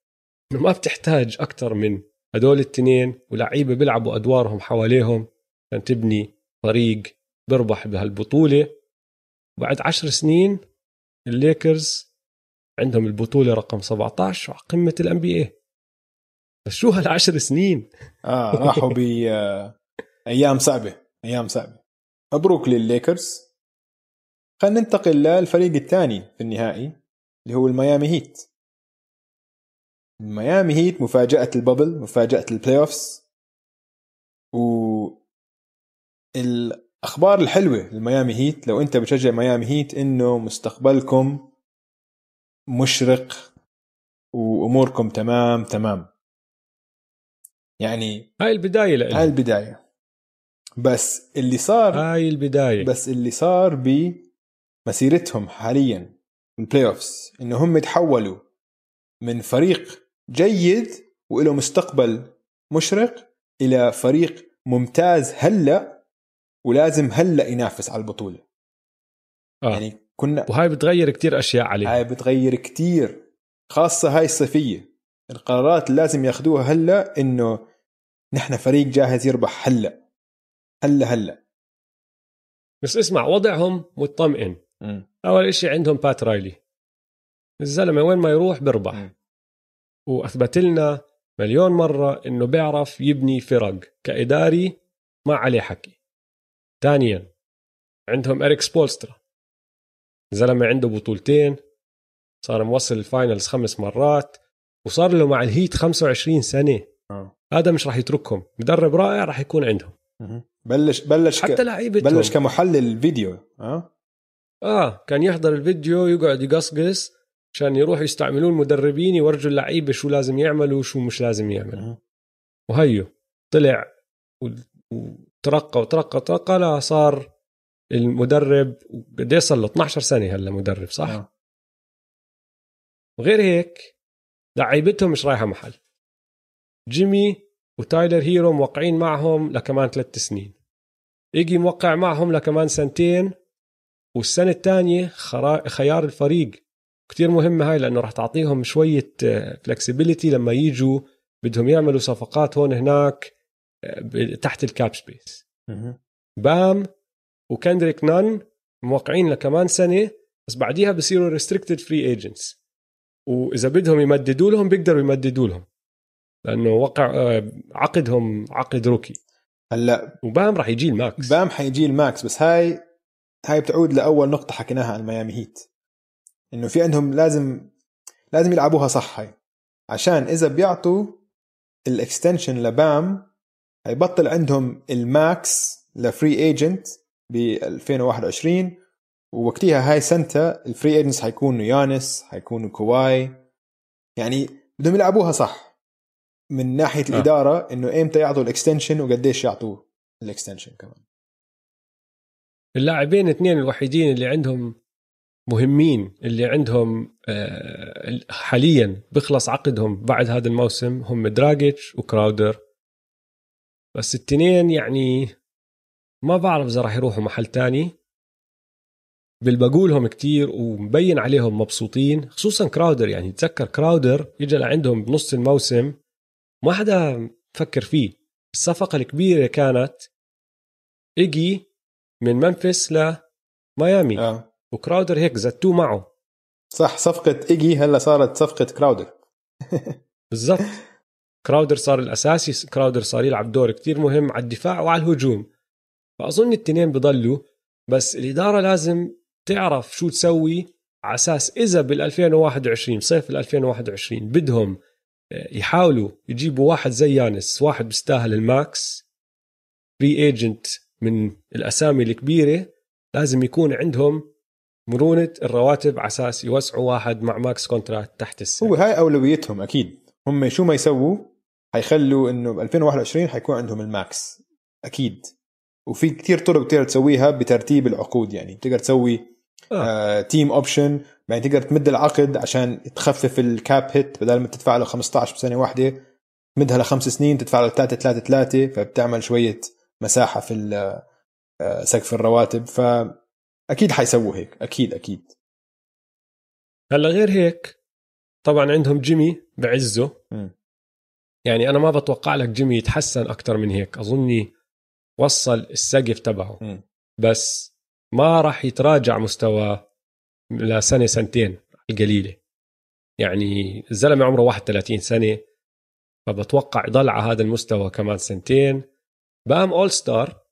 إنه ما بتحتاج أكثر من هدول التنين ولعيبه بيلعبوا أدوارهم حواليهم عشان تبني فريق بيربح بهالبطولة. بعد عشر سنين الليكرز عندهم البطولة رقم 17 على قمة ال NBA بس شو هالعشر سنين؟ آه راحوا ب آه، أيام صعبة أيام صعبة. مبروك للليكرز. خلينا ننتقل للفريق الثاني في النهائي اللي هو الميامي هيت. الميامي هيت مفاجأة ال bubble مفاجأة ال playoffs و الأخبار الحلوة للميامي هيت لو أنت بتشجع ميامي هيت إنه مستقبلكم مشرق وأموركم تمام تمام. يعني هاي البداية لإلي. هاي البداية. بس اللي صار هاي البداية. بس اللي صار بمسيرتهم حاليا بال playoffs إنه هم تحولوا من فريق جيد وله مستقبل مشرق إلى فريق ممتاز هلأ ولازم هلأ ينافس على البطولة. آه. يعني كنا وهاي بتغير كتير أشياء عليه هاي بتغير كتير خاصة هاي الصيفية. القرارات اللي لازم ياخدوها هلأ إنه نحن فريق جاهز يربح هلا. هلا هلا. بس اسمع وضعهم مطمئن. مم. أول إشي عندهم بات رايلي. الزلمة وين ما يروح بيربح. مم. وأثبت لنا مليون مرة إنه بيعرف يبني فرق كإداري ما عليه حكي. ثانيا عندهم إريك سبولسترا. زلمه عنده بطولتين صار موصل ال finals خمس مرات وصار له مع الهيت 25 سنة. آه. هذا مش راح يتركهم مدرب رائع راح يكون عندهم. بلش بلش حتى ك... لعيبتهم بلش كمحلل فيديو آه آه كان يحضر الفيديو يقعد يقصقص عشان يروح يستعملون المدربين يورجوا اللعيبة شو لازم يعملوا وشو مش لازم يعملوا. وهيو طلع وترقى وترقى وترقى لا صار المدرب قد صار له 12 سنة هلا مدرب صح؟ آه. وغير هيك لعيبتهم مش رايحة محل جيمي وتايلر هيرو موقعين معهم لكمان ثلاث سنين. ايجي موقع معهم لكمان سنتين والسنة الثانية خيار الفريق. كتير مهمه هاي لأنه راح تعطيهم شوية flexibility لما يجوا بدهم يعملوا صفقات هون هناك آه، تحت ال cap space. بام وكندريك نان موقعين لكمان سنة بس بعديها بصيروا restricted free agents واذا بدهم يمددوا لهم بيقدروا يمددوا لهم. لأنه وقع آه، عقدهم عقد rookie. هلأ وبام راح يجي ال max. بام حيجي ال max بس هاي هاي بتعود لأول نقطة حكيناها عن ميامي هيت. إنه في عندهم لازم لازم يلعبوها صح هاي. عشان إذا بيعطوا ال extension لبام هيبطل عندهم ال max ل free agent ب 2021 ووقتها هاي سنتها ال free agents حيكونوا يانس حيكونوا كواي. يعني بدهم يلعبوها صح. من ناحية آه. الإدارة إنه إمتى يعطوا ال extension وقديش يعطوا ال extension كمان. اللاعبين اثنين الوحيدين اللي عندهم مهمين اللي عندهم آه، حاليا بيخلص عقدهم بعد هذا الموسم هم دراجيتش وكراودر. بس التنين يعني ما بعرف إذا راح يروحوا محل تاني. بلبقولهم كتير ومبين عليهم مبسوطين خصوصا كراودر يعني. تذكر كراودر اجى لعندهم بنص الموسم ما حدا فكر فيه. الصفقة الكبيرة كانت إيجي من ممفيس لميامي آه. وكراودر هيك زتوه معه. صح صفقة إيجي هلا صارت صفقة كراودر. بالضبط. كراودر صار الأساسي كراودر صار يلعب دور كتير مهم على الدفاع وعلى الهجوم. فأظن التنين بضلوا بس الإدارة لازم تعرف شو تسوي على أساس إذا بال 2021 صيف ال 2021 بدهم آه، يحاولوا يجيبوا واحد زي يانس واحد بيستاهل ال max free agent من الأسامي الكبيرة لازم يكون عندهم مرونة الرواتب على أساس يوسعوا واحد مع max contract تحت السنة هو هاي أولويتهم أكيد. هم شو ما يسووا حيخلوا إنه ب 2021 حيكون عندهم ال max. أكيد. وفي كتير طرق تقدر تسويها بترتيب العقود يعني. بتقدر تسوي آه. آه team option يعني تقدر تمد العقد عشان تخفف الكاب هيت بدل ما تدفع له 15 بسنه واحدة. تمدها لخمس سنين تدفع له 3 3 3 فبتعمل شوية مساحة في آه، سقف الرواتب. فأكيد حيسووا هيك. أكيد أكيد. هلا غير هيك طبعا عندهم جيمي بعزه. م. يعني أنا ما بتوقع لك جيمي يتحسن أكثر من هيك. أظني وصل السقف تبعه. م. بس ما راح يتراجع مستواه لسنه سنتين القليلة. يعني الزلمة عمره 31 سنة فبتوقع يضل على هذا المستوى كمان سنتين. بام all star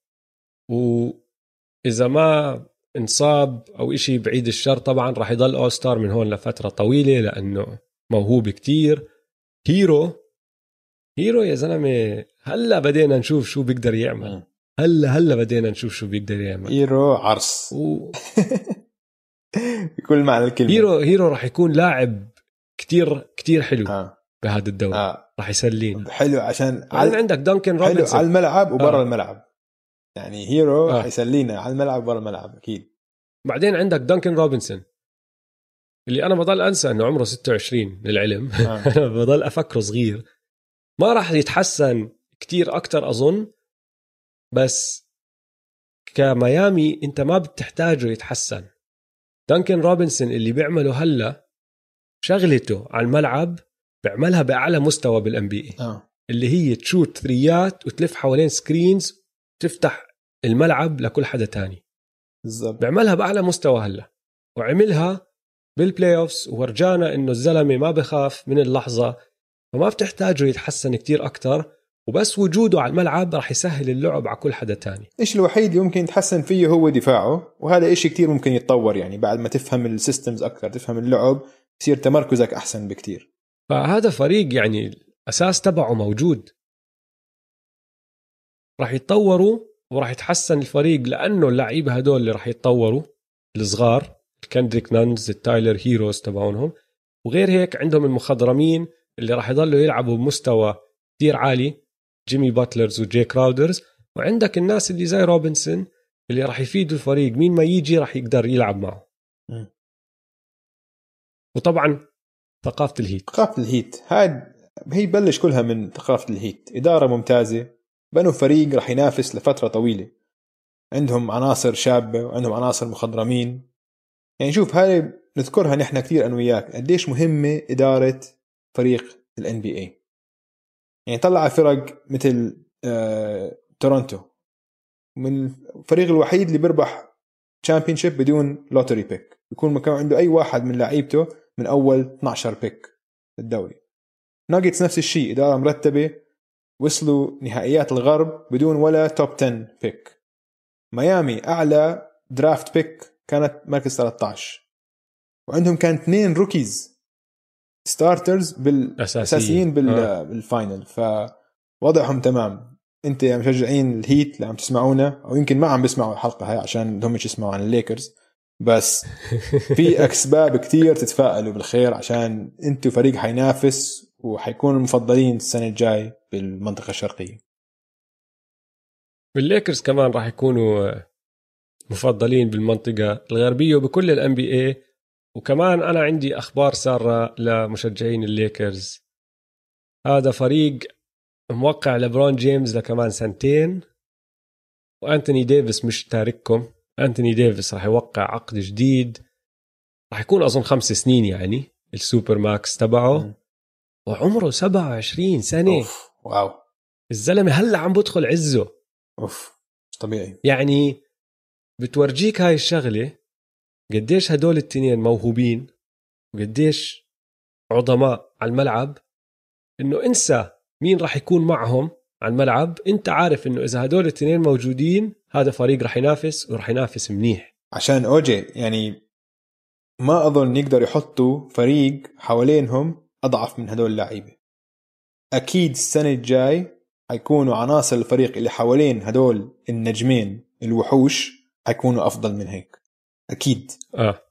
وإذا ما انصاب أو إشي بعيد الشر طبعا راح يضل all star من هون لفترة طويلة لأنه موهوب كتير. هيرو هيرو يا زلمة هلأ بدينا نشوف شو بيقدر يعمل. هلأ هلأ بدينا نشوف شو بيقدر يعمل. هيرو عرس. و... بكل معنى الكلمة هيرو هيرو راح يكون لاعب كتير كتير حلو آه. بهذا الدوري آه. راح يسلينا حلو عشان على عندك دانكن روبنسون حلو على الملعب وبرا آه. الملعب يعني هيرو آه. حيسلينا على الملعب وبرا الملعب أكيد بعدين عندك دانكن روبنسون اللي أنا بضل أنسى إنه عمره 26 للعلم آه. أنا بضل أفكره صغير ما راح يتحسن كتير أكثر أظن بس كميامي أنت ما بتحتاجه يتحسن دانكن روبنسون اللي بيعمله هلا شغلته على الملعب بيعملها بأعلى مستوى بال NBA. اللي هي تشوت three ات وتلف حوالين screens تفتح الملعب لكل حدا تاني. بالضبط. بيعملها بأعلى مستوى هلا. وعملها بال playoffs وورجانا إنه الزلمة ما بخاف من اللحظة. فما بتحتاجه يتحسن كتير أكثر وبس وجوده على الملعب راح يسهل اللعب على كل حدا تاني. الشيء الوحيد اللي ممكن يتحسن فيه هو دفاعه وهذا إشي كتير ممكن يتطور يعني بعد ما تفهم ال systems أكثر تفهم اللعب يصير تمركزك أحسن بكتير. فهذا فريق يعني الأساس تبعه موجود. راح يتطوروا وراح يتحسن الفريق لأنه اللعيبة هدول اللي راح يتطوروا الصغار الكندريك نانز التايلر هيروز تبعونهم وغير هيك عندهم المخضرمين اللي راح يضلوا يلعبوا بمستوى كثير عالي. جيمي باتلرز وجي كراودرز وعندك الناس اللي زي روبنسون اللي راح يفيدوا الفريق مين ما يجي راح يقدر يلعب معه. م. وطبعا ثقافة الهيت. ثقافة الهيت. هاي هي بلش كلها من ثقافة الهيت. إدارة ممتازة بنوا فريق راح ينافس لفترة طويلة. عندهم عناصر شابة وعندهم عناصر مخضرمين. يعني شوف هاي نذكرها نحن كثير أنا وياك. قديش مهمة إدارة فريق ال NBA يعني طلع فرق مثل آه، تورونتو. من الفريق الوحيد اللي بيربح champion بدون lottery pick بيكون مكان عنده أي واحد من لعيبته من أول 12 pick الدوري. ناجتس نفس الشيء إدارة مرتبة وصلوا نهائيات الغرب بدون ولا top 10 pick ميامي أعلى draft pick كانت مركز 13 وعندهم كان اثنين rookies starters بالاساسيين بال... آه. بال final فوضعهم تمام. أنت يا مشجعين الهيت اللي عم تسمعونا أو يمكن ما عم بيسمعوا الحلقة هاي عشان بدهم يسمعوا عن الليكرز بس في أسباب كتير تتفائلوا بالخير عشان أنتم فريق حينافس وحيكونوا المفضلين السنة الجاي بالمنطقة الشرقية. بالليكرز كمان راح يكونوا مفضلين بالمنطقة الغربية وبكل ال NBA وكمان أنا عندي أخبار سارة لمشجعين الليكرز. هذا فريق موقع لبرون جيمس لكمان سنتين. وأنتوني ديفيس مش تارككم. أنتوني ديفيس راح يوقع عقد جديد. راح يكون أظن خمس سنين يعني ال super max تبعه. وعمره 27 سنة. أوف. واو. الزلمة هلأ عم بدخل عزه. أوف طبيعي. يعني بتورجيك هاي الشغلة قديش هدول التنين موهوبين وقديش عظماء على الملعب؟ إنه انسى مين راح يكون معهم على الملعب. انت عارف إنه إذا هدول الاثنين موجودين هذا فريق راح ينافس وراح ينافس منيح. عشان اوجي يعني ما أظن يقدر يحطوا فريق حوالينهم أضعف من هدول اللعيبه أكيد السنة الجاي حيكونوا عناصر الفريق اللي حوالين هدول النجمين الوحوش حيكونوا أفضل من هيك. أكيد. آه.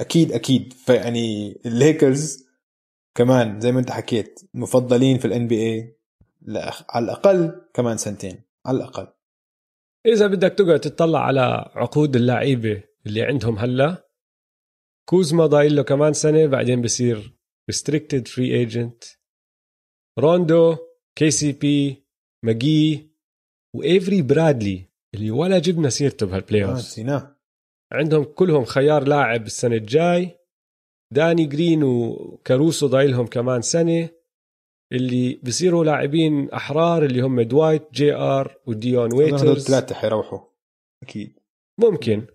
أكيد أكيد. فيعني الليكرز كمان زي ما أنت حكيت مفضلين في ال NBA على الأقل كمان سنتين. على الأقل. إذا بدك تقعد تطلع على عقود اللعيبة اللي عندهم هلا كوزما ضايل له كمان سنة بعدين بصير restricted free agent روندو KCP ماجي وإيفري برادلي اللي ولا جبنا سيرته بهال playoff عندهم كلهم خيار لاعب السنة الجاي. داني جرين وكاروسو ضايلهم كمان سنة. اللي بصيروا لاعبين أحرار اللي هم دوايت جي آر وديون ويترز. ثلاثة حيروحوا. أكيد. ممكن.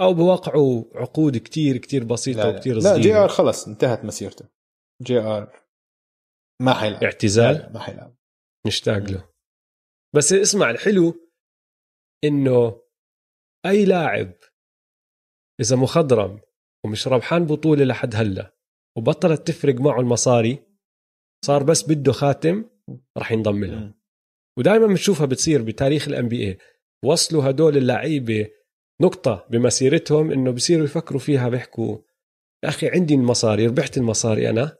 أو بوقعوا عقود كتير كتير بسيطة وكتير صغيرة. لا جي آر خلص انتهت مسيرته. جي آر ما حيلعب. اعتزال. ما حيلعب. نشتاق له. بس اسمع الحلو إنه أي لاعب إذا مخضرم ومش ربحان بطولة لحد هلأ وبطلت تفرق معه المصاري صار بس بده خاتم راح ينضم لهم. ودائما بنشوفها بتصير بتاريخ ال NBA وصلوا هدول اللعيبة نقطة بمسيرتهم إنه بصيروا يفكروا فيها بيحكوا يا أخي عندي المصاري ربحت المصاري أنا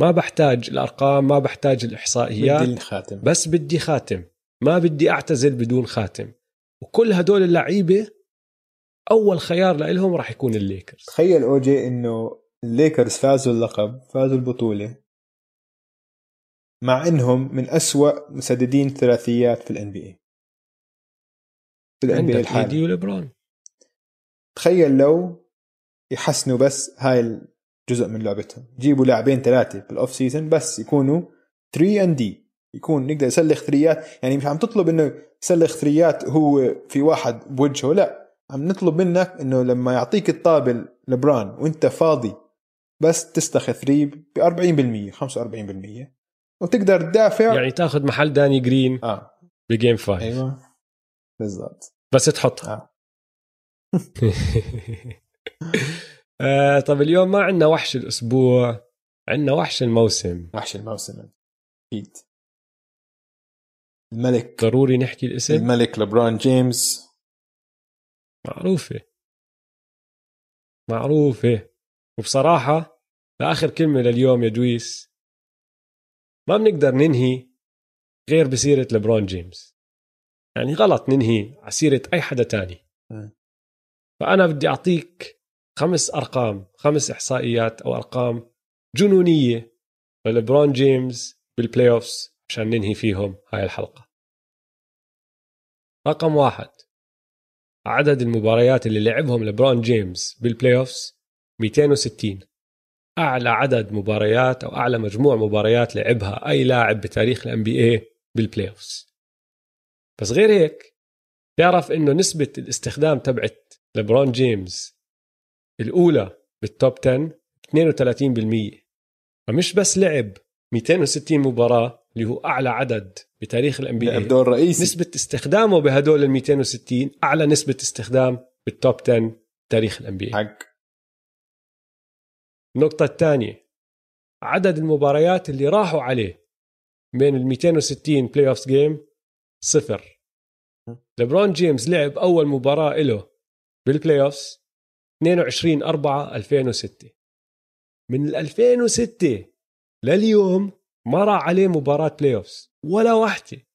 ما بحتاج الأرقام ما بحتاج الاحصائيات بدي الخاتم. بس بدي خاتم ما بدي أعتزل بدون خاتم. وكل هدول اللعيبة أول خيار لهم راح يكون الليكرز. تخيل أوجي إنه الليكرز فازوا اللقب فازوا البطولة مع إنهم من أسوأ مسددين ثلاثيات في ال NBA في ال NBA الحالي وليبرون. تخيل لو يحسنوا بس هاي الجزء من لعبتهم. جيبوا لاعبين ثلاثة بال off-season بس يكونوا 3 and D يكون نقدر يسلخ ثريات يعني مش عم تطلب إنه يسلخ ثريات هو في واحد بوجهه لا. عم نطلب منك إنه لما يعطيك الطابة لبرون وإنت فاضي بس تستخ ثري ب 40% 45% وتقدر تدافع. يعني تاخذ محل داني جرين آه. بجيم 5 أيوه. بالضبط. بس تحطها آه. آه طب اليوم ما عندنا وحش الأسبوع عندنا وحش الموسم. وحش الموسم. أكيد. الملك. ضروري نحكي الاسم؟ الملك لبران جيمس. معروفة. معروفة. وبصراحة لآخر كلمة لليوم يا دويس ما بنقدر ننهي غير بسيرة لبرون جيمس. يعني غلط ننهي على سيرة أي حدا تاني. فأنا بدي أعطيك خمس أرقام خمس إحصائيات أو أرقام جنونية للبرون جيمس بال playoffs عشان ننهي فيهم هاي الحلقة. رقم واحد. عدد المباريات اللي لعبهم لبرون جيمس بال playoffs 260 أعلى عدد مباريات أو أعلى مجموع مباريات لعبها أي لاعب بتاريخ ال NBA بال playoffs بس غير هيك تعرف إنه نسبة الاستخدام تبعت لبرون جيمس الأولى بال top 10 32% فمش بس لعب 260 مباراة اللي هو أعلى عدد بتاريخ ال NBA دور رئيسي. نسبة استخدامه بهدول ال 260 أعلى نسبة استخدام بال top 10 تاريخ ال NBA حق. النقطة الثانية عدد المباريات اللي راحوا عليه بين ال 260 playoff game صفر. لبرون جيمس لعب أول مباراة له بال playoff 22 4 2006 من 2006 لليوم ما راح عليه مباراة playoff ولا واحدة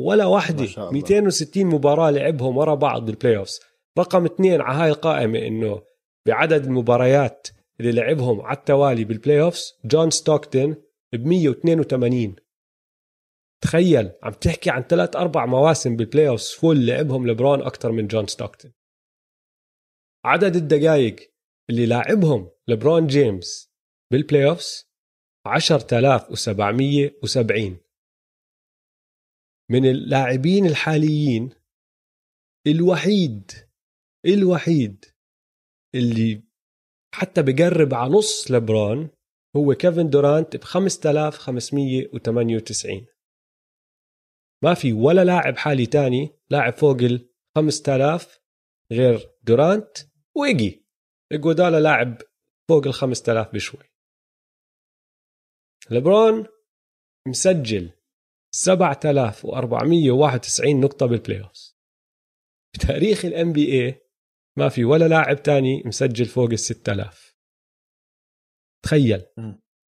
ولا واحدة 260 مباراة لعبهم ورا بعض بال playoff رقم اثنين على هاي القائمة إنه بعدد المباريات اللي لعبهم على التوالي بال playoffs جون ستوكتون ب 182 تخيل عم تحكي عن ثلاث أربع مواسم بال playoffs فول لعبهم لبرون أكثر من جون ستوكتون. عدد الدقائق اللي لاعبهم لبرون جيمس بال playoffs 10770 من اللاعبين الحاليين الوحيد الوحيد اللي حتى بقرب على نص لبرون هو كيفن دورانت ب 5598 ما في ولا لاعب حالي تاني لاعب فوق ال 5000 غير دورانت وإيجي إيجودالا لاعب فوق ال 5000 بشوي. لبرون مسجل 7491 نقطة بال playoff بتاريخ ال NBA ما في ولا لاعب تاني مسجل فوق ال 6000 تخيل.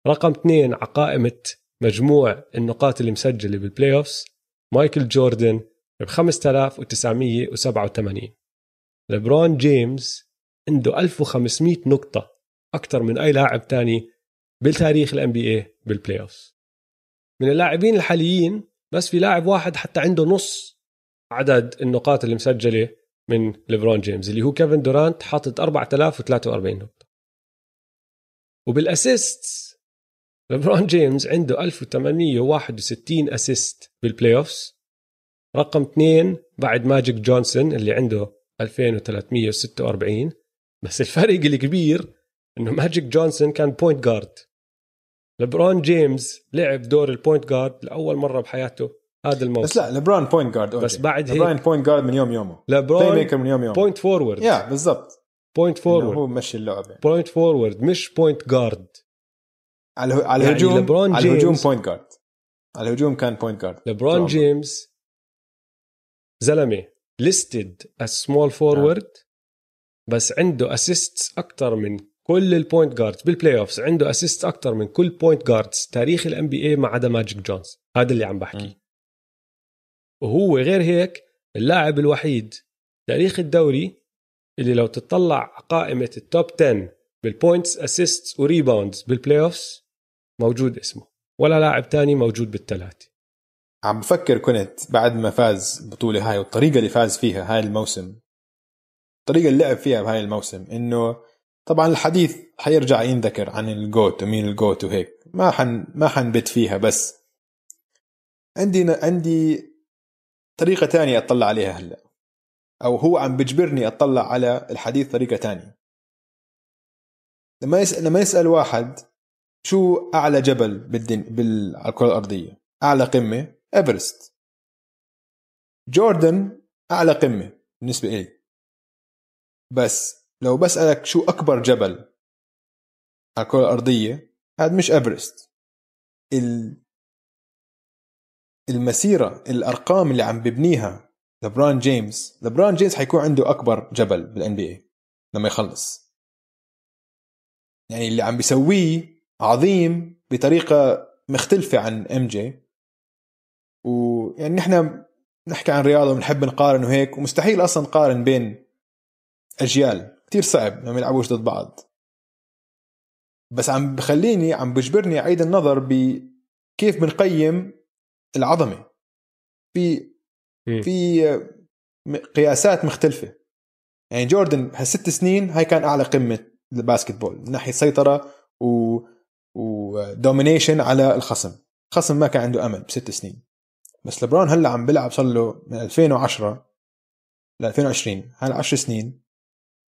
رقم اثنين على قائمة مجموع النقاط اللي مسجلة بال playoffs مايكل جوردن ب 5987 لبرون جيمس عنده 1500 نقطة أكثر من أي لاعب تاني بالتاريخ ال NBA بال playoffs من اللاعبين الحاليين بس في لاعب واحد حتى عنده نص عدد النقاط اللي مسجلة من ليبرون جيمس اللي هو كيفن دورانت حاطط 4043 نقطة. وبال assist ليبرون جيمس عنده 1861 assist بال playoffs رقم اثنين بعد ماجيك جونسون اللي عنده 2346 بس الفرق الكبير إنه ماجيك جونسون كان point guard لبرون جيمس لعب دور ال point guard لأول مرة بحياته هذا الموسم. بس لا لبران point guard بس بعد هيك- لبران point guard من يوم يومه. play لبرون maker من يوم يومه. point forward يا بالضبط. point forward هو مشي اللعبه point forward مش point guard على على يعني الهجوم لبرون على الهجوم جيمس- point guard على الهجوم كان point guard لبرون جيمس زلمة listed as small forward بس عنده assists أكثر من كل ال point guards بال playoffs عنده assist أكثر من كل point guards تاريخ ال NBA ما عدا ماجيك جونسون هذا اللي عم بحكي. م. وهو غير هيك اللاعب الوحيد تاريخ الدوري اللي لو تطلع قائمة ال top 10 بال points assists و rebounds بال playoffs موجود اسمه. ولا لاعب تاني موجود بالثلاثة. عم بفكر كنت بعد ما فاز البطوله هاي والطريقة اللي فاز فيها هاي الموسم الطريقة اللي لعب فيها بهاي الموسم إنه طبعا الحديث حيرجع ينذكر عن الجوت ومين الجوت وهيك. ما حن ما حنبت فيها بس. عندي عندي طريقة تانية أطلع عليها هلأ. أو هو عم بجبرني أطلع على الحديث طريقة تانية. لما يسأل لما يسأل واحد شو أعلى جبل بالدن بال على الكره الأرضية؟ أعلى قمة؟ إيفرست. جوردن أعلى قمة بالنسبة لي بس. لو بسألك شو أكبر جبل على الكرة الأرضية هذا مش إيفرست. ال المسيرة الأرقام اللي عم ببنيها لبران جيمس لبران جيمس حيكون عنده أكبر جبل بال NBA لما يخلص. يعني اللي عم بيسويه عظيم بطريقة مختلفة عن إم جي. ويعني نحن نحكي عن رياضة ونحب نقارن وهيك ومستحيل أصلا نقارن بين أجيال. كتير صعب لما يلعبوش ضد بعض. بس عم بخليني عم بجبرني أعيد النظر بكيف بنقيم العظمة. في مم. في قياسات مختلفة. يعني جوردن هالست سنين هاي كان أعلى قمة ال basketball من ناحية سيطرة و و domination على الخصم. الخصم ما كان عنده أمل بست سنين. بس لبرون هلأ عم بيلعب صار له من 2010 ل 2020 هاي 10 سنين.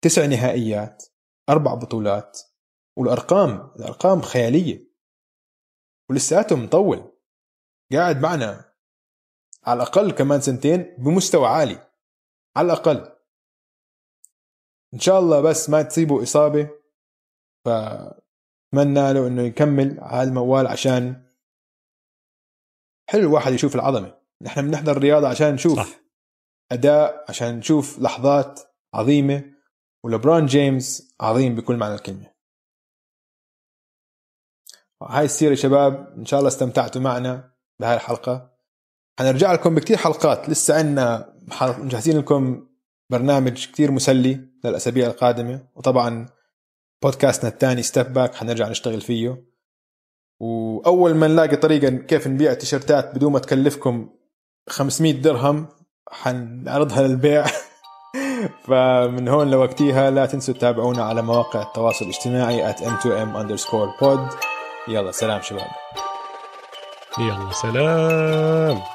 تسع نهائيات أربع بطولات والأرقام الأرقام خيالية. ولساته مطول. قاعد معنا على الأقل كمان سنتين بمستوى عالي. على الأقل. إن شاء الله بس ما تصيبه إصابة فأتمنى له إنه يكمل على الموال عشان حلو الواحد يشوف العظمة. نحن بنحضر الرياضة عشان نشوف صح. أداء عشان نشوف لحظات عظيمة. ولبران جيمس عظيم بكل معنى الكلمة. هاي السيرة شباب إن شاء الله استمتعتوا معنا بهاي الحلقة. حنرجع لكم بكتير حلقات. لسه عنا مجهزين لكم برنامج كتير مسلي للأسابيع القادمة. وطبعا بودكاستنا الثاني Step Back حنرجع نشتغل فيه. وأول ما نلاقي طريقة كيف نبيع تيشرتات بدون ما تكلفكم 500 درهم حنعرضها للبيع. فمن هون لوقتيها لا تنسوا تتابعونا على مواقع التواصل الاجتماعي at m2m underscore pod. يلا سلام شباب. يلا سلام.